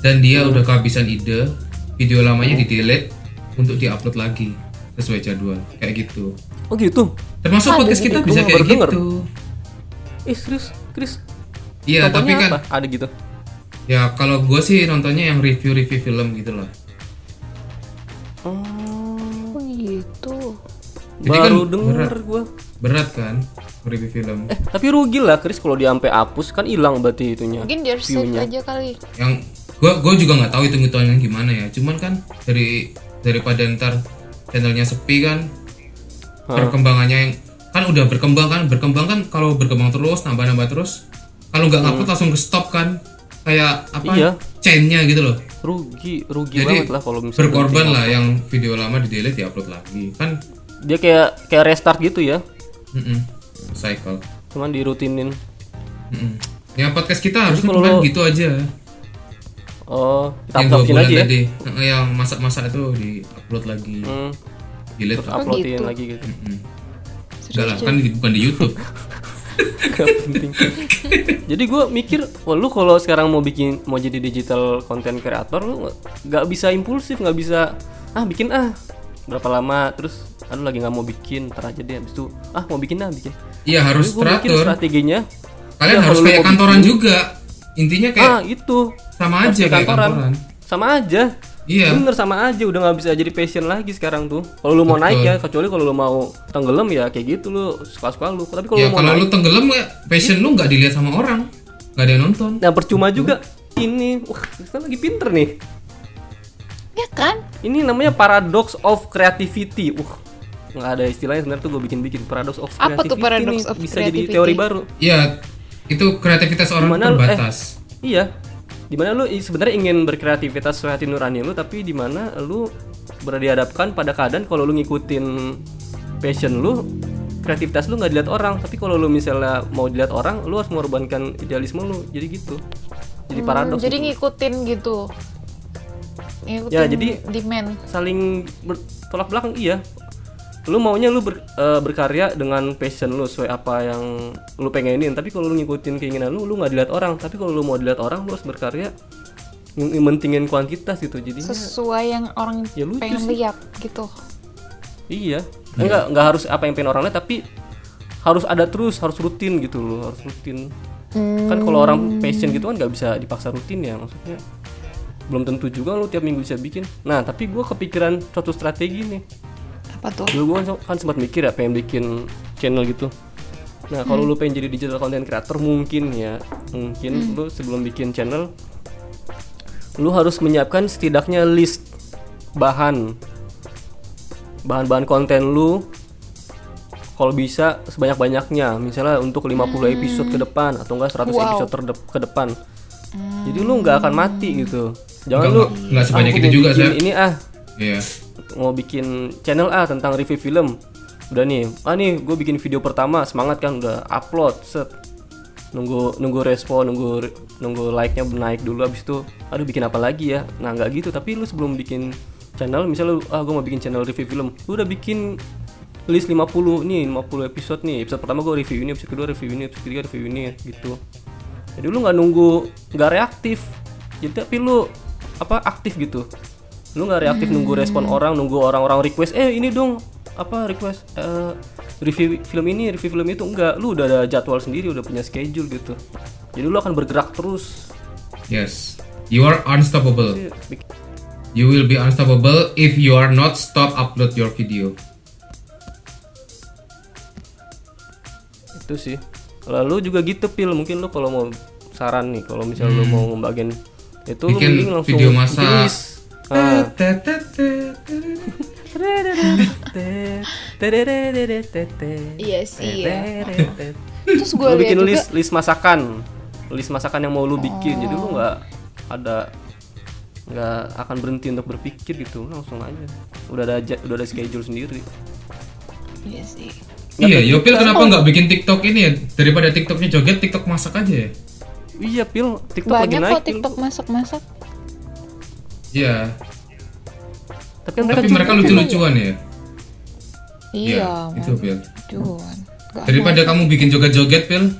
dan dia udah kehabisan ide, video lamanya di delete untuk diupload lagi sesuai jadwal, kayak gitu. Oh gitu. Termasuk podcast kita gitu. bisa kayak denger. gitu. eh serius Chris Iya, tapi kan apa ada gitu ya kalau gue sih nontonnya yang review-review film gitu loh. oh Oh gitu. Jadi kan baru denger berat. gua Berat kan review film. eh tapi rugi lah Chris kalau dia sampai hapus kan hilang berarti itunya Mungkin dia save aja kali. Yang gue gue juga nggak tahu hitung hitungannya gimana ya. Cuman kan dari daripada ntar channelnya sepi kan perkembangannya yang kan udah berkembang kan berkembang kan kalau berkembang terus nambah nambah terus kalau nggak ngupload langsung ke stop kan kayak apa Hmm. Iya. chainnya gitu loh. Rugi rugi jadi banget lah kalau misalnya berkorban lah yang video lama di delete di upload lagi kan. Dia kayak kayak restart gitu ya? Mm-mm, cycle. Cuman dirutinin. Mm-mm. ya podcast kita harusnya kalau gitu aja oh yang dua bulan aja ya? tadi. Yang masak-masak itu di upload lagi. Hmm, delete terus uploadin gitu? lagi gitu. Mm-mm. Enggak lah kan di- bukan di YouTube. Gak penting. Jadi gue mikir, wah lu kalau sekarang mau bikin mau jadi digital content creator lu nggak- bisa impulsif, nggak bisa ah bikin ah berapa lama terus aduh lagi nggak mau bikin ntar aja deh habis itu ah mau bikin ah bikin. iya harus teratur. strateginya. kalian ya, harus kayak kantoran bikin- juga intinya kayak Ah itu sama aja kayak kantoran Sama aja. Iya. Bener sama aja udah nggak bisa jadi passion lagi sekarang tuh. Kalau lu mau naik ya kecuali kalau lu mau tenggelam ya kayak gitu lu suka-suka lu. Tapi kalau ya lu mau kalau naik lu tenggelam ya passion lu nggak dilihat sama orang nggak ada yang nonton Nah percuma juga ini, wah kita lagi pinter nih. Ya kan? Ini namanya paradox of creativity. Uh, nggak ada istilahnya sebenarnya tuh gue bikin-bikin paradox of Apa tuh creativity. paradox nih. of Bisa jadi creativity? teori baru. ya itu kreativitas orang Di mana lu- terbatas Iya. Di mana lu sebenarnya ingin berkreativitas sesuai hati nurani lu, tapi di mana lu berada dihadapkan pada keadaan kalau lu ngikutin passion lu, kreativitas lu nggak dilihat orang. Tapi kalau lu misalnya mau dilihat orang, lu harus mengorbankan idealisme lu. Jadi gitu. Jadi paradoks. Hmm, jadi gitu. ngikutin gitu. Ngikutin Ya, jadi- demand. saling bertolak belakang iya lu maunya lu ber- eh, berkarya dengan passion lu sesuai apa yang lu pengenin. Tapi kalau lu ngikutin keinginan lu lu nggak dilihat orang. Tapi kalau lu mau dilihat orang lu harus berkarya ng- mentingin kuantitas gitu. Jadi Sesuai yang orang Ya, lucu pengen sih. lihat gitu. iya. Enggak nggak harus apa yang pengen orang lihat tapi harus ada terus harus rutin gitu loh harus rutin. Kan kalau orang passion gitu kan nggak bisa dipaksa rutin ya maksudnya belum tentu juga lu tiap minggu bisa bikin. Nah tapi gue kepikiran suatu strategi nih Apa tuh? dulu gue kan sempat mikir ya pengen bikin channel gitu. Nah kalau lu pengen jadi digital content creator mungkin ya mungkin lu sebelum bikin channel lu harus menyiapkan setidaknya list bahan. Bahan-bahan konten lu kalau bisa sebanyak-banyaknya. Misalnya untuk 50 episode ke depan atau enggak 100 Wow. episode terdep- ke depan. Jadi lu nggak akan mati gitu. Jangan Nggak- lu nggak- sebanyak "Ah, itu juga, Sep." ini ah. Iya mau bikin channel A tentang review film. Udah nih ah nih gue bikin video pertama semangat kan udah upload set. Nunggu nunggu respon nunggu nunggu like nya naik dulu abis itu aduh bikin apa lagi ya? Nah nggak gitu tapi lu sebelum bikin channel misalnya lu ah gue mau bikin channel review film. Lu udah bikin list 50 nih 50 episode nih. Episode pertama gue review ini episode kedua review ini episode ketiga review ini gitu. Jadi lu nggak nunggu nggak reaktif. Jadi tapi lu apa aktif gitu lu nggak reaktif nunggu respon orang nunggu orang-orang request eh ini dong apa request eh, review film ini review film itu enggak lu udah ada jadwal sendiri udah punya schedule gitu jadi lu akan bergerak terus yes you are unstoppable bik- you will be unstoppable if you are not stop upload your video itu sih lalu juga gitu pil mungkin lu kalau mau saran nih kalau misalnya lu mau ngebagian itu lu Hmm. Bikin mending langsung video masak. bikin list. Ah. Iya sih ya. Terus gue bikin juga list list masakan. List masakan yang mau lu bikin. Jadi lu nggak ada nggak akan berhenti untuk berpikir gitu. Langsung aja. Udah ada udah ada schedule sendiri. Iya sih. iya Yopil kenapa nggak bikin TikTok ini ya? Daripada TikToknya joget TikTok masak aja ya? Iya pil. Tiktok lagi Banyak naik kok. TikTok masak-masak. Iya tapi kan mereka tapi mereka lucu-lucuan ya Iya, itu Pil Juan. Nggak daripada kamu bikin joget-joget Pil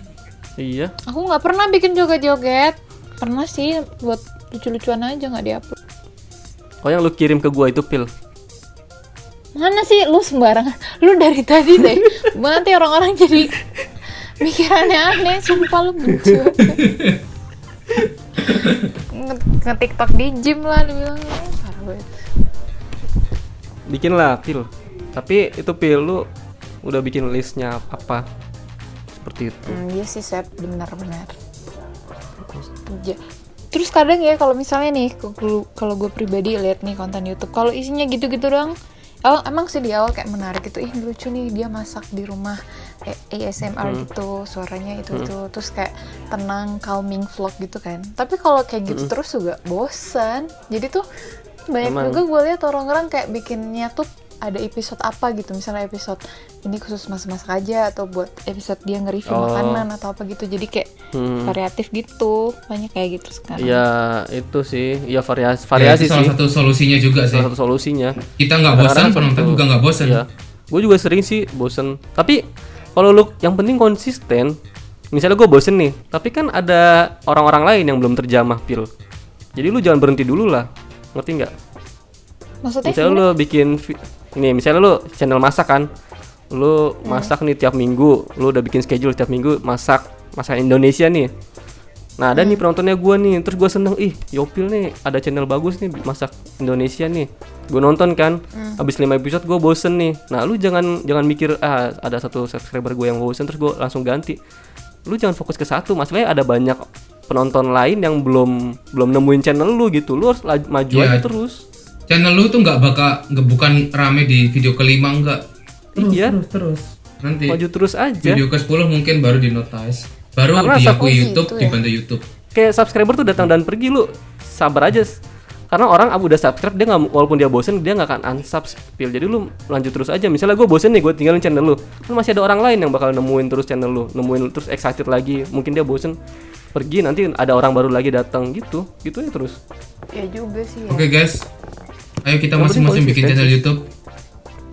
iya Aku nggak pernah bikin joget-joget. Pernah sih buat lucu-lucuan aja nggak diupload. oh yang lu kirim ke gua itu pil Mana sih lu sembarangan? Lu dari tadi deh. Nanti orang-orang jadi Pikirannya aneh, sumpah lu lucu. Nge- Nge-tiktok di gym lah, dibilang parah banget. bikin lah pil. Tapi itu pil lu udah bikin listnya apa? Seperti itu. Hmm, iya sih, Sep, benar-benar. Ja- Terus kadang ya kalau misalnya nih kalau gue pribadi lihat nih konten YouTube kalau isinya gitu-gitu doang oh, emang sih di awal kayak menarik gitu. Ih lucu nih dia masak di rumah eh, ASMR gitu suaranya itu itu terus kayak tenang calming vlog gitu kan tapi kalau kayak gitu terus juga bosan jadi tuh banyak Emang. juga gue lihat orang-orang kayak bikinnya tuh ada episode apa gitu misalnya episode ini khusus masak-masak aja atau buat episode dia nge-review Oh. makanan atau apa gitu jadi kayak Hmm. variatif gitu banyak kayak gitu sekarang ya itu sih ya variasi Ya, variasi itu salah sih satu solusinya juga sih. salah satu solusinya Kita nggak bosan, penonton gitu. juga nggak bosan. Iya. Gue juga sering sih bosen. Tapi kalau lu yang penting konsisten. Misalnya gue bosen nih, tapi kan ada orang-orang lain yang belum terjamah pil. Jadi lu jangan berhenti dulu lah. Ngerti nggak? maksudnya Misalnya lu bikin ini misalnya lu channel masak kan. Lu masak nih tiap minggu, lu udah bikin schedule tiap minggu masak masak Indonesia nih. Nah ada nih penontonnya gua nih, terus gua seneng, ih Yopil nih ada channel bagus nih masak Indonesia nih. Gue nonton kan, habis 5 episode gue bosen nih. Nah lu jangan jangan mikir ah ada satu subscriber gue yang bosen terus gue langsung ganti. Lu jangan fokus ke satu, masalahnya ada banyak penonton lain yang belum belum nemuin channel lu gitu. Lu harus maju Iya. aja terus. Channel lu tuh nggak bakal nggak bukan rame di video kelima nggak. Terus, Iya. terus terus. Nanti Maju terus aja. video ke 10 mungkin baru di notice. Baru Karena diakui YouTube, gitu ya. dibantu YouTube. kayak subscriber tuh datang dan pergi lu sabar aja karena orang abu udah subscribe dia nggak walaupun dia bosen dia nggak akan unsubscribe jadi lu lanjut terus aja misalnya gue bosen nih gue tinggalin channel lu kan masih ada orang lain yang bakal nemuin terus channel lu nemuin terus excited lagi mungkin dia bosen pergi nanti ada orang baru lagi datang gitu gitu ya terus ya juga sih ya Oke guys, ayo kita masing-masing bikin channel. YouTube.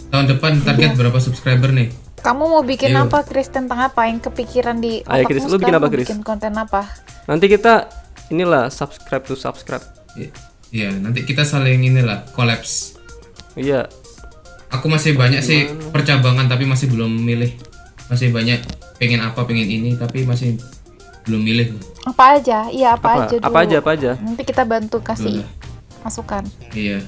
Tahun depan target berapa subscriber nih? Kamu mau bikin Yuk. apa Chris tentang apa yang kepikiran di Ayo, otakmu Chris, lu bikin sekarang apa, mau Chris? bikin konten apa nanti kita inilah subscribe to subscribe Iya, nanti kita saling inilah collapse. iya Aku masih banyak sih percabangan tapi masih belum milih. Masih banyak pengen apa, pengen ini tapi masih belum milih. apa aja iya apa, apa aja dulu apa aja apa aja nanti kita bantu kasih Boleh. masukan Iya.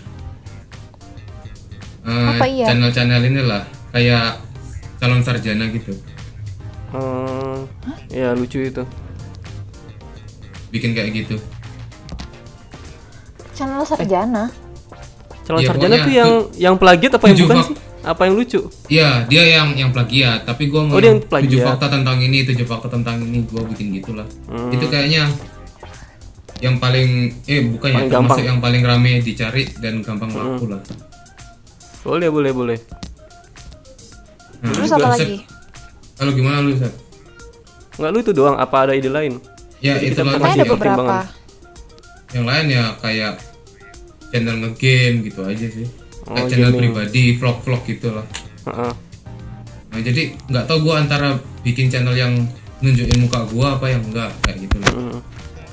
Eh, Apa iya? Channel-channel inilah kayak calon sarjana gitu. hmm, ya lucu itu Bikin kayak gitu. channel sarjana calon Iya, sarjana tuh yang yang plagiat apa yang tujuh bukan fak- sih apa yang lucu Iya, dia yang yang plagiat, tapi gua mau Oh, dia yang tujuh plagiat. fakta tentang ini, tujuh fakta tentang ini, gua bikin gitulah. Hmm. Itu kayaknya yang paling eh bukan Paling ya, gampang. yang paling rame dicari dan gampang Hmm. laku lah. boleh boleh boleh Nah, terus apa lagi Kalau gimana lu, Sep? nggak lu itu doang apa ada ide lain Ya, Jadi itu Kayaknya ada beberapa. Yang lain ya kayak channel ngegame gitu aja sih. Oh, Kayak channel gaming. pribadi, vlog-vlog gitu lah. Heeh. Nah, jadi nggak tahu gua antara bikin channel yang nunjukin muka gua apa yang enggak kayak gitu lah. Mm.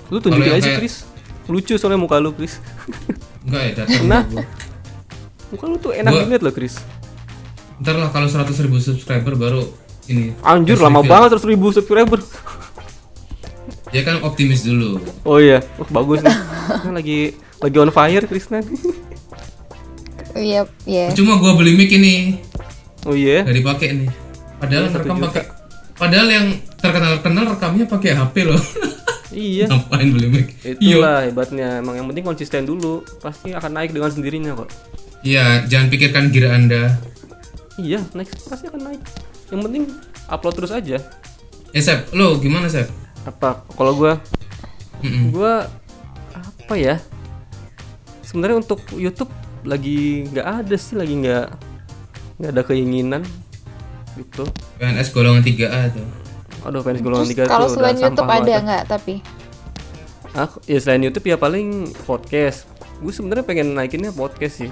lu tunjukin aja kayak- Chris lucu soalnya muka lu Chris Enggak ya, datang Nah. gua. muka lu tuh enak Gua- dilihat loh Chris Ntar lah kalau 100 ribu subscriber baru ini. anjir Terus lama review. banget 100 ribu subscriber Ya kan optimis dulu. oh iya oh, bagus nih lagi lagi on fire Krisna iya iya Cuma gua beli mic ini oh iya nggak dipakai nih. Padahal satu rekam pakai Padahal yang terkenal-kenal rekamnya pakai HP loh. iya Ngapain beli mic? Iya. itulah hebatnya emang yang penting konsisten dulu pasti akan naik dengan sendirinya kok Iya, jangan pikirkan gear Anda. Iya naik pasti akan naik yang penting upload terus aja Eh, Sep, lo gimana, Sep? apa kalau gua Mm-mm. gua apa ya sebenarnya untuk YouTube lagi nggak ada sih lagi nggak nggak ada keinginan gitu PNS golongan 3A tuh. aduh fans golongan Terus tiga kalau tuh udah selain YouTube ada nggak tapi Aku ya selain YouTube ya paling podcast. Gue sebenarnya pengen naikinnya podcast sih.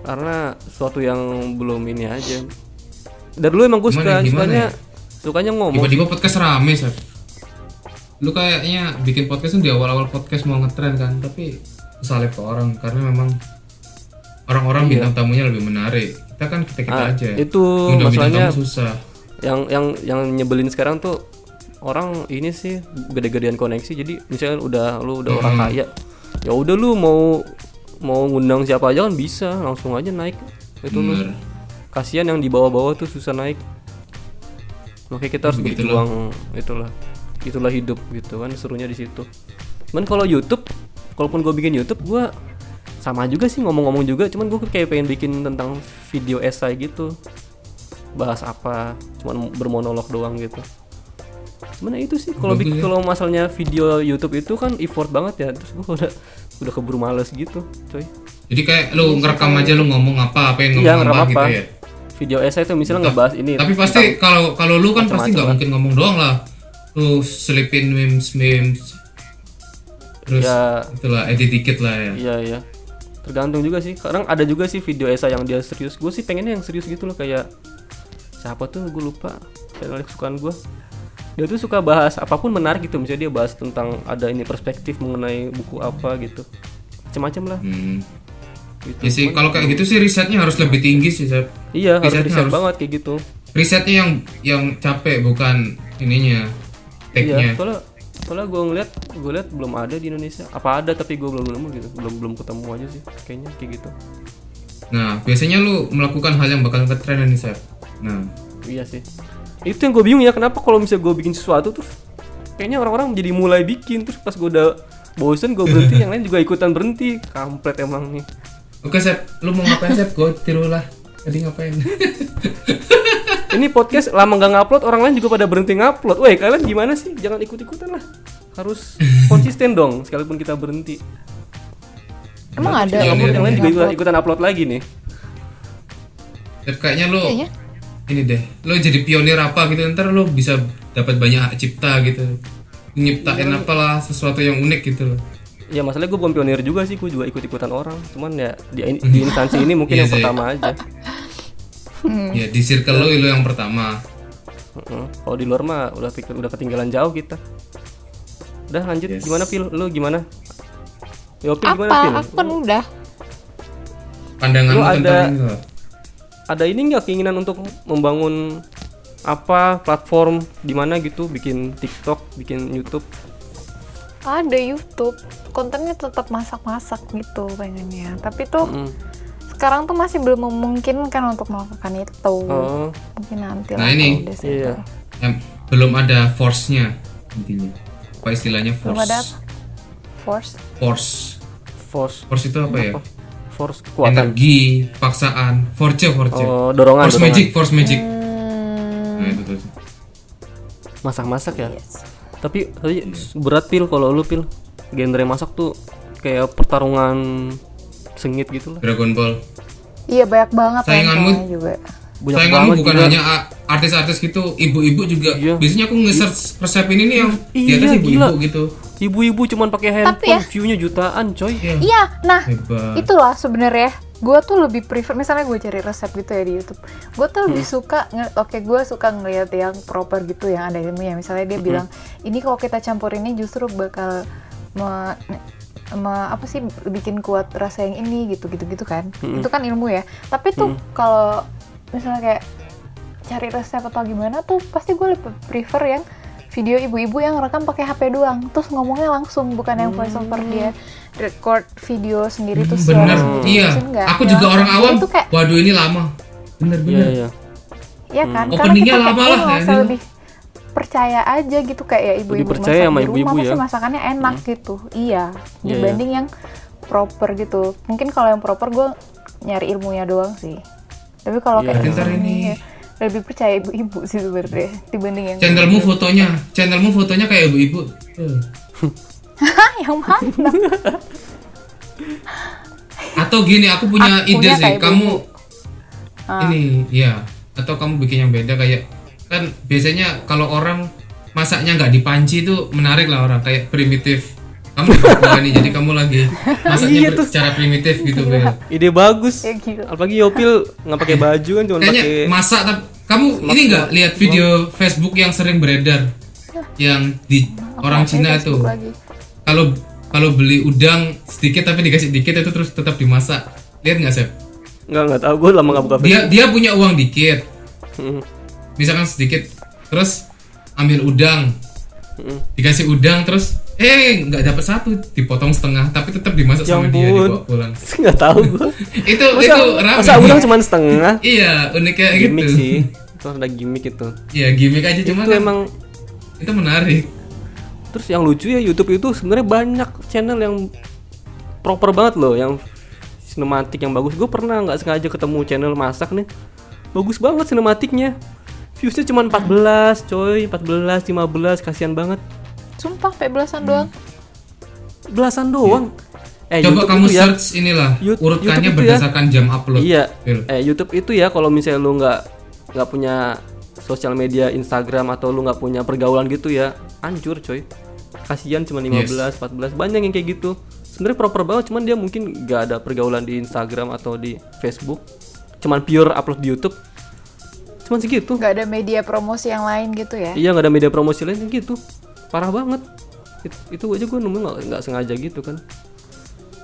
Karena suatu yang belum ini aja. Dari dulu emang gue suka Gimana- gimana sukanya ya? sukanya ngomong. Tiba-tiba podcast rame, Sep. Lu kayaknya bikin podcast tuh di awal-awal podcast mau ngetren kan, tapi kesalip ke orang karena memang orang-orang bintang tamunya lebih menarik. Kita kan kita-kita Ah, aja. itu Undang masalahnya susah. yang yang yang nyebelin sekarang tuh orang ini sih gede-gedean koneksi jadi misalnya udah lu udah orang kaya ya udah lu mau mau ngundang siapa aja kan bisa langsung aja naik. Itu lu. Kasihan yang di bawah-bawah tuh susah naik. Makanya kita harus Begitulah. berjuang itulah. Itulah hidup gitu kan serunya di situ. Cuman kalau YouTube kalaupun gue bikin YouTube gue sama juga sih ngomong-ngomong juga. Cuman gue kayak pengen bikin tentang video esai gitu. Bahas apa cuman bermonolog doang gitu. Mana itu sih kalau bikin ya. kalau masalahnya video YouTube itu kan effort banget ya. Terus gue udah udah keburu males gitu coy Jadi kayak lu ngerekam aja lu ngomong apa, apa yang ngomong Iya, apa, ngerekam gitu apa. ya. video esai itu misalnya ngebahas ini Tapi pasti kalau kalau lu kan pasti nggak mungkin ngomong doang lah. Lu selipin memes memes. Terus Ya. itulah edit dikit lah ya. Iya iya. Tergantung juga sih. Kadang ada juga sih video esai yang dia serius. Gue sih pengennya yang serius gitu loh kayak siapa tuh gue lupa channel kesukaan gue. Dia tuh suka bahas apa pun menarik gitu. Misalnya dia bahas tentang ada ini perspektif mengenai buku apa gitu. Macam-macam lah. Hmm. Gitu. Ya sih kalau kayak gitu sih risetnya harus lebih tinggi sih, Sep. Iya harus risetnya riset harus- banget kayak gitu. Risetnya yang yang capek bukan ininya. Take-nya. Iya. Soalnya soalnya gue ngeliat gue liat belum ada di Indonesia. Apa ada tapi gue belum nemu gitu. Belum belum ketemu aja sih. Kayaknya kayak gitu. Nah, biasanya lu melakukan hal yang bakal ngetren nih, Sep. Nah, Iya sih. Itu yang gue bingung ya, kenapa kalau misalnya gue bikin sesuatu tuh kayaknya orang-orang jadi mulai bikin terus pas gue udah bosen gue berhenti, yang lain juga ikutan berhenti. Kampret emang nih. Oke, Sep. Lu mau ngapain, Sep? Gue tiru lah. Tadi ngapain? Ini podcast lama nggak ngupload, orang lain juga pada berhenti ngupload. Woi, kalian gimana sih? Jangan ikut-ikutan lah. Harus konsisten dong, sekalipun kita berhenti. Emang ada Iya, Yang, iya, yang lain iya. juga ikutan, ikutan upload lagi nih. Sep, kayaknya lu Kayaknya. Ini deh. Lu jadi pionir apa gitu ntar lu bisa dapat banyak hak cipta gitu. Nyiptain apalah sesuatu yang unik gitu loh. Ya masalahnya gue bukan pionir juga sih, gue juga ikut-ikutan orang. Cuman ya di, di instansi ini mungkin Iya yang sih. pertama aja. Ya di circle lu lu yang pertama. Heeh. Kalau di luar mah udah pikir udah ketinggalan jauh kita. Udah lanjut Yes. gimana Pil? Lu gimana? Yo Pil gimana apa Pil? aku kan udah Pandangan tentang ada-. Ada ini nggak keinginan untuk membangun apa platform di mana gitu bikin TikTok, bikin YouTube? ada YouTube kontennya tetap masak-masak gitu pengennya tapi tuh Mm. sekarang tuh masih belum memungkinkan untuk melakukan itu Oh, mungkin nanti Nah, ini. iya. Em, belum ada force-nya intinya. Apa istilahnya belum force? ada force Force. Force Force itu apa ya? Force kekuatan. Energi, paksaan, force, force. Oh, dorongan, force dorongan. magic, force magic. Hmm, Nah, itu tuh. Masak-masak ya. yes. Tapi tapi berat Pil kalau lu Pil. Genre masak tuh kayak pertarungan sengit gitu lah. Dragon Ball. iya banyak banget Sainganmu- juga Banyak Sainganmu banget bukan hanya artis-artis gitu, ibu-ibu juga. Iya. Biasanya aku nge-search resep ini nih yang di Iya, atas ibu-ibu gitu. Ibu-ibu cuman pakai Tapi handphone, ya- view-nya jutaan, coy. Iya. iya nah Hebat. itulah sebenarnya gue tuh lebih prefer misalnya gue cari resep gitu ya di YouTube gue tuh lebih Hmm. suka nge- oke gue suka ngeliat yang proper gitu yang ada ilmunya misalnya dia bilang ini kalau kita campur ini justru bakal me, me- apa sih bikin kuat rasa yang ini gitu gitu gitu kan Mm-mm. itu kan ilmu ya tapi tuh kalau misalnya kayak cari resep atau gimana tuh pasti gue lebih prefer yang video ibu-ibu yang rekam pakai HP doang terus ngomongnya langsung bukan yang voice over dia record video sendiri terus Hmm, Bener, suara iya. Enggak. Aku Ya, juga orang awam. itu kayak Waduh ini lama. Bener Iya, bener. iya. ya kan Hmm. Openingnya kita lama kayak lah, ngerasa ya, lebih percaya aja gitu kayak ya ibu-ibu Lebih percaya masak sama di rumah ibu-ibu pasti ya. masakannya enak gitu iya Iya, dibanding yang proper gitu mungkin kalau yang proper gue nyari ilmunya doang sih tapi kalau Iya. kayak Ntar gini ini. ya, lebih percaya ibu-ibu sih sebenarnya dibanding yang Channelmu fotonya, channelmu fotonya kayak ibu-ibu. Eh. yang mana Atau gini, aku punya Akunya ide sih. kayak Kamu. Ah. ini, ya. Atau kamu bikin yang beda kayak kan biasanya kalau orang masaknya nggak di panci itu menarik lah orang kayak primitif. Kamu Papua nih, jadi kamu lagi masaknya Iya, terus- secara primitif gitu, Bel. Ide bagus. Ya, gila. Apalagi Yopil nggak pakai baju kan cuma Kayaknya pakai masak tapi kamu ini nggak lihat video Facebook yang sering beredar yang di orang Apa, Cina itu kalau kalau beli udang sedikit tapi dikasih dikit itu terus tetap dimasak lihat nggak Sep? nggak nggak tahu gue lama nggak buka dia dia punya uang dikit Hmm. misalkan sedikit terus ambil udang Mm-mm. dikasih udang terus eh nggak dapat satu dipotong setengah tapi tetap dimasak Ya sama dia dibawa pulang. Nggak tahu gua. Itu masa, itu rame. masa udang cuma setengah? Iya unik kayak gimmick gitu. sih. Itu ada gimmick itu. Iya gimmick aja cuma itu kan emang itu menarik. Terus yang lucu ya YouTube itu sebenarnya banyak channel yang proper banget loh yang sinematik yang bagus. Gue pernah nggak sengaja ketemu channel masak nih. Bagus banget sinematiknya. Viewsnya cuma 14 coy. 14 15 kasihan banget Sumpah, sampai belasan doang. belasan doang? Eh coba YouTube kamu itu ya. search inilah Yout- urutannya YouTube itu ya. berdasarkan jam upload iya. Phil. eh YouTube itu ya kalau misalnya lu nggak nggak punya sosial media Instagram atau lu nggak punya pergaulan gitu ya hancur coy. Kasihan cuma 15 14 banyak yang kayak gitu. Sebenarnya proper banget cuman dia mungkin nggak ada pergaulan di Instagram atau di Facebook. Cuman pure upload di YouTube. Cuman segitu. Gak ada media promosi yang lain gitu ya. iya nggak ada media promosi lain yang gitu parah banget. It- itu aja gue nemu nggak nggak sengaja gitu kan.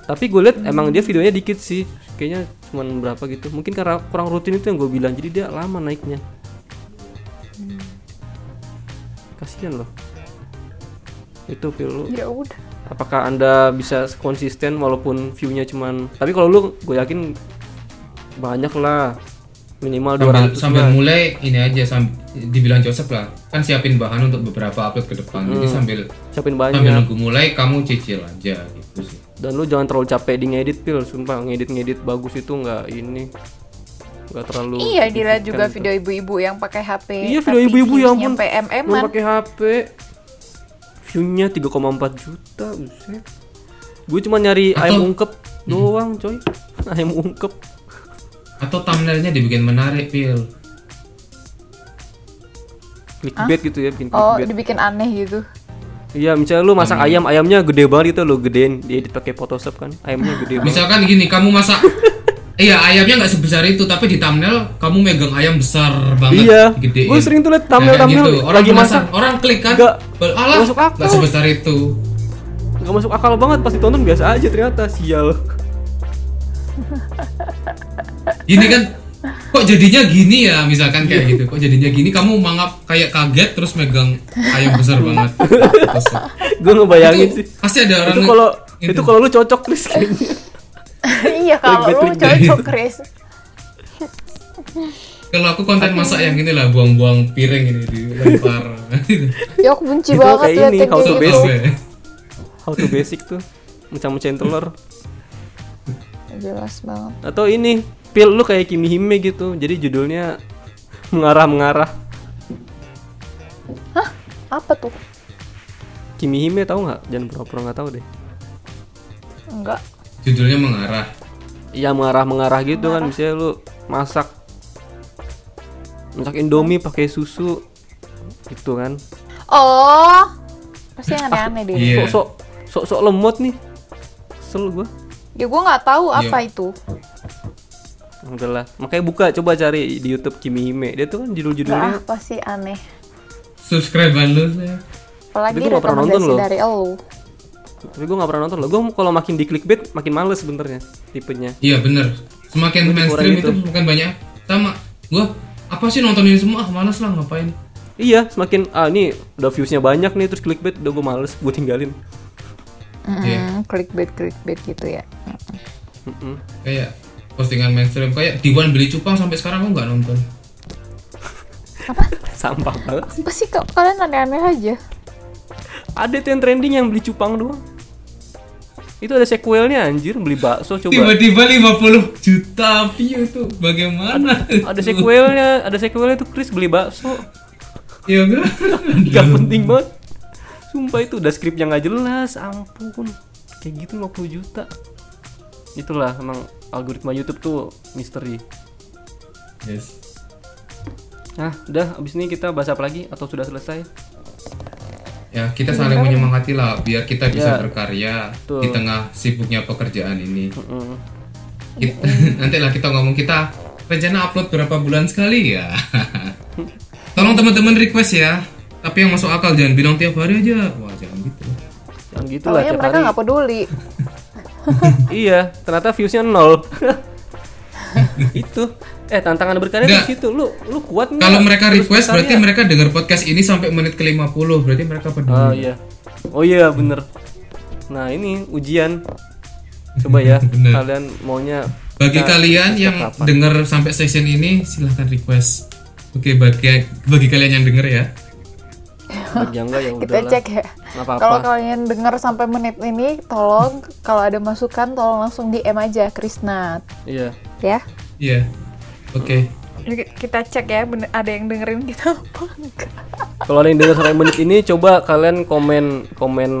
Tapi gue liat emang dia videonya dikit sih. Kayaknya cuman berapa gitu. Mungkin karena kurang rutin itu yang gue bilang. Jadi dia lama naiknya. Kasihan loh. Itu feel lu. Ya udah. apakah anda bisa konsisten walaupun viewnya cuman tapi kalau lu gue yakin banyak lah minimal sambil 200 sambil lah. mulai ini aja sam- dibilang Joseph lah. Kan siapin bahan untuk beberapa upload ke depan. Jadi sambil siapin sambil banyak nunggu mulai kamu cicil aja gitu sih. Dan lu jangan terlalu capek di ngedit pil. Sumpah ngedit ngedit bagus itu nggak ini nggak terlalu Iya, dilihat juga video ibu-ibu yang pakai HP. Iya, video ibu-ibu ya tuh. MM-an. Lu pakai HP viewnya 3,4 juta buset. Gue cuma nyari Atau- ayam ungkep doang coy. Ayam ungkep atau thumbnailnya dibikin menarik pil. Clickbait gitu ya bikin Oh, clickbait. dibikin aneh gitu. iya misalnya lu masak ayam ayamnya gede banget gitu lo gedein diedit pakai Photoshop kan ayamnya gede banget. Misalkan gini kamu masak iya ayamnya nggak sebesar itu tapi di thumbnail kamu megang ayam besar banget Iya, digedein. gue sering tuh liat Ya, thumbnail kayak thumbnail gitu. orang lagi masak orang klik kan? Nggak- alah masuk akal. nggak sebesar itu. Nggak masuk akal banget pasti tonton biasa aja ternyata sial gini kan kok jadinya gini ya misalkan kayak gitu kok jadinya gini kamu mangap kayak kaget terus megang ayam besar banget gue ngebayangin itu sih pasti ada orang itu kalau itu. itu kalau lu cocok Chris kayaknya iya, kalau lu cocok, Chris. kalau aku konten masak yang ini lah buang-buang piring ini dilempar Ya aku benci Itu banget kayak ini, how to gitu. Oke. how to basic tuh macam-macam telur Jelas banget. atau ini pil lu kayak Kimi Hime gitu jadi judulnya mengarah mengarah Apa tuh? Kimi Hime tahu nggak jangan pura-pura nggak tahu deh Enggak. judulnya mengarah Iya mengarah mengarah gitu kan misalnya lu masak masak Indomie pakai susu gitu kan Oh. Pasti yang aneh-aneh deh. Iya. sok sok lemot nih kesel gua Ya gue nggak tahu Iya. apa itu. Udahlah makanya buka coba cari di YouTube Kimi Hime dia tuh kan Nah, judul-judulnya pasti aneh. subscribe lu saya Apalagi nggak pernah nonton loh. dari elu. tapi gue nggak pernah nonton loh gue kalau makin di clickbait makin males sebenarnya tipenya iya bener semakin Gua mainstream itu gitu. semakin banyak sama gua apa sih nontonin semua ah malas lah ngapain iya semakin ah ini udah viewsnya banyak nih terus clickbait udah gue males gue tinggalin Iya. Mm, clickbait clickbait gitu ya. Mm-mm. kayak postingan mainstream. Kayak Diwan beli cupang sampai sekarang aku nggak nonton. Sampah banget. Sih Apa sih kok kalian aneh-aneh aja? ada tuh yang trending yang beli cupang doang. Itu ada sequelnya anjir. Beli bakso coba. Tiba-tiba 50 juta view tuh. Bagaimana ada sequelnya ada sequelnya tuh Chris beli bakso. Iya kan? Gak penting banget. Sumpah itu udah skripnya nggak jelas. Ampun. Kayak gitu 50 juta. Itulah emang algoritma YouTube tuh misteri. Yes. Nah udah abis ini kita bahas apa lagi? Atau sudah selesai? Ya kita saling menyemangati lah biar kita bisa Ya. berkarya Betul. di tengah sibuknya pekerjaan ini. Mm-mm. Kita- nanti lah kita ngomong kita rencana upload berapa bulan sekali ya? Tolong teman-teman request ya. Tapi yang masuk akal jangan bilang tiap hari aja. Wah jangan gitu. Yang gitu lah mereka nggak peduli. iya ternyata viewsnya nol itu eh tantangan berkarya Nggak. di situ lu lu kuat nggak? Kalau mereka request berarti mereka dengar podcast ini sampai menit ke-50, berarti mereka peduli. oh iya oh iya bener nah ini ujian coba ya kalian maunya Bagi kita kalian yang dengar sampai session ini silahkan request. Oke, bagi bagi kalian yang denger ya. Bagi yang enggak ya kita udahlah cek ya kalau kalian dengar sampai menit ini tolong kalau ada masukan tolong langsung DM aja Krisna iya ya Iya. Oke. Jadi kita cek ya bener- ada yang dengerin kita apa enggak Kalau ada yang dengar sampai menit ini coba kalian komen komen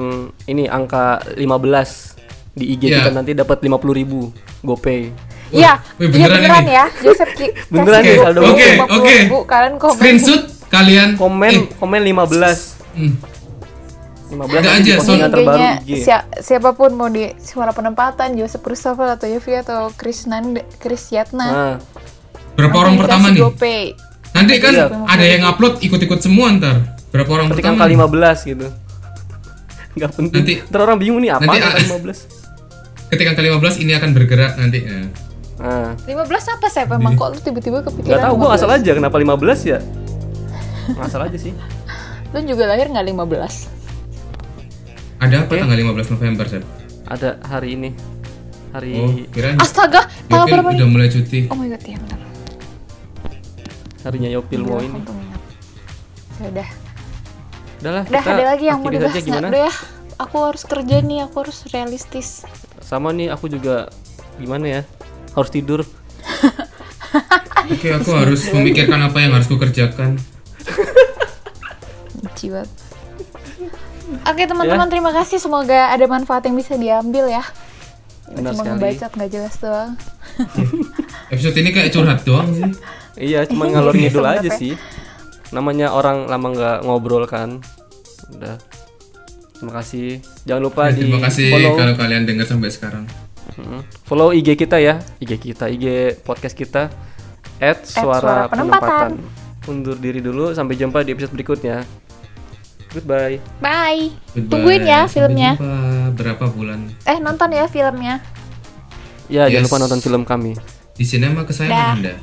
ini angka 15 di IG Iya. kita nanti dapat 50.000 ribu GoPay. Iya, wih, iya beneran beneran ini. ya. Joseph Ki Beneran dua saldo. puluh, Oke, lima puluh oke. ribu. Kalian komen. Screenshot kalian Komen eh, komen 15. hmm, 15 Ada nanti aja, postingan terbaru IG. sia- siapa pun mau di suara penempatan Joseph Christopher atau Yofi atau Krisnan Krisyatna. Nah, berapa orang pertama nih? GoPay. Nanti kan Iya. ada yang upload ikut-ikut semua ntar. Berapa orang ketik pertama? nih? 15 gitu. Enggak penting. Nanti- Ntar orang bingung nih apa nanti angka a- 15. Ketika angka 15 ini akan bergerak nanti. ya. Nah, 15 apa sih? Emang kok lu tiba-tiba enggak kepikiran tahu gua 15? ngasal aja kenapa 15 ya. Ngasal aja sih. Lu juga lahir nggak 15? Ada apa tanggal 15 November, Seb? Ada hari ini. Hari Oh, Astaga, tanggal berapa udah mulai cuti. Oh my god, iya benar. harinya Yopil mau Udah, ini. Ya udah. Udahlah, Udah kita ada lagi yang mau dibahas gimana? Udah ya. Aku harus kerja nih, aku harus realistis. Sama nih aku juga gimana ya? Harus tidur. Oke, aku harus memikirkan apa yang harus kukerjakan. Jiwat. Oke teman-teman terima kasih semoga ada manfaat yang bisa diambil ya. Benar Cuma sekali. ngebacot nggak jelas doang. Episode ini kayak curhat doang sih. Iya, cuma ngalor ngidul aja sih. Namanya orang lama nggak ngobrol kan. Udah. Terima kasih. Jangan lupa di Terima kasih follow kalau kalian dengar sampai sekarang. Follow IG kita ya. IG kita, IG podcast kita Suara suara, Penempatan. penempatan. Undur diri dulu sampai jumpa di episode berikutnya. Goodbye. Bye. Goodbye. Tungguin ya Sampai filmnya. jumpa. Berapa bulan? Eh nonton ya filmnya. Ya, jangan Yes. lupa nonton film kami. Di sinema kesayangan. Anda.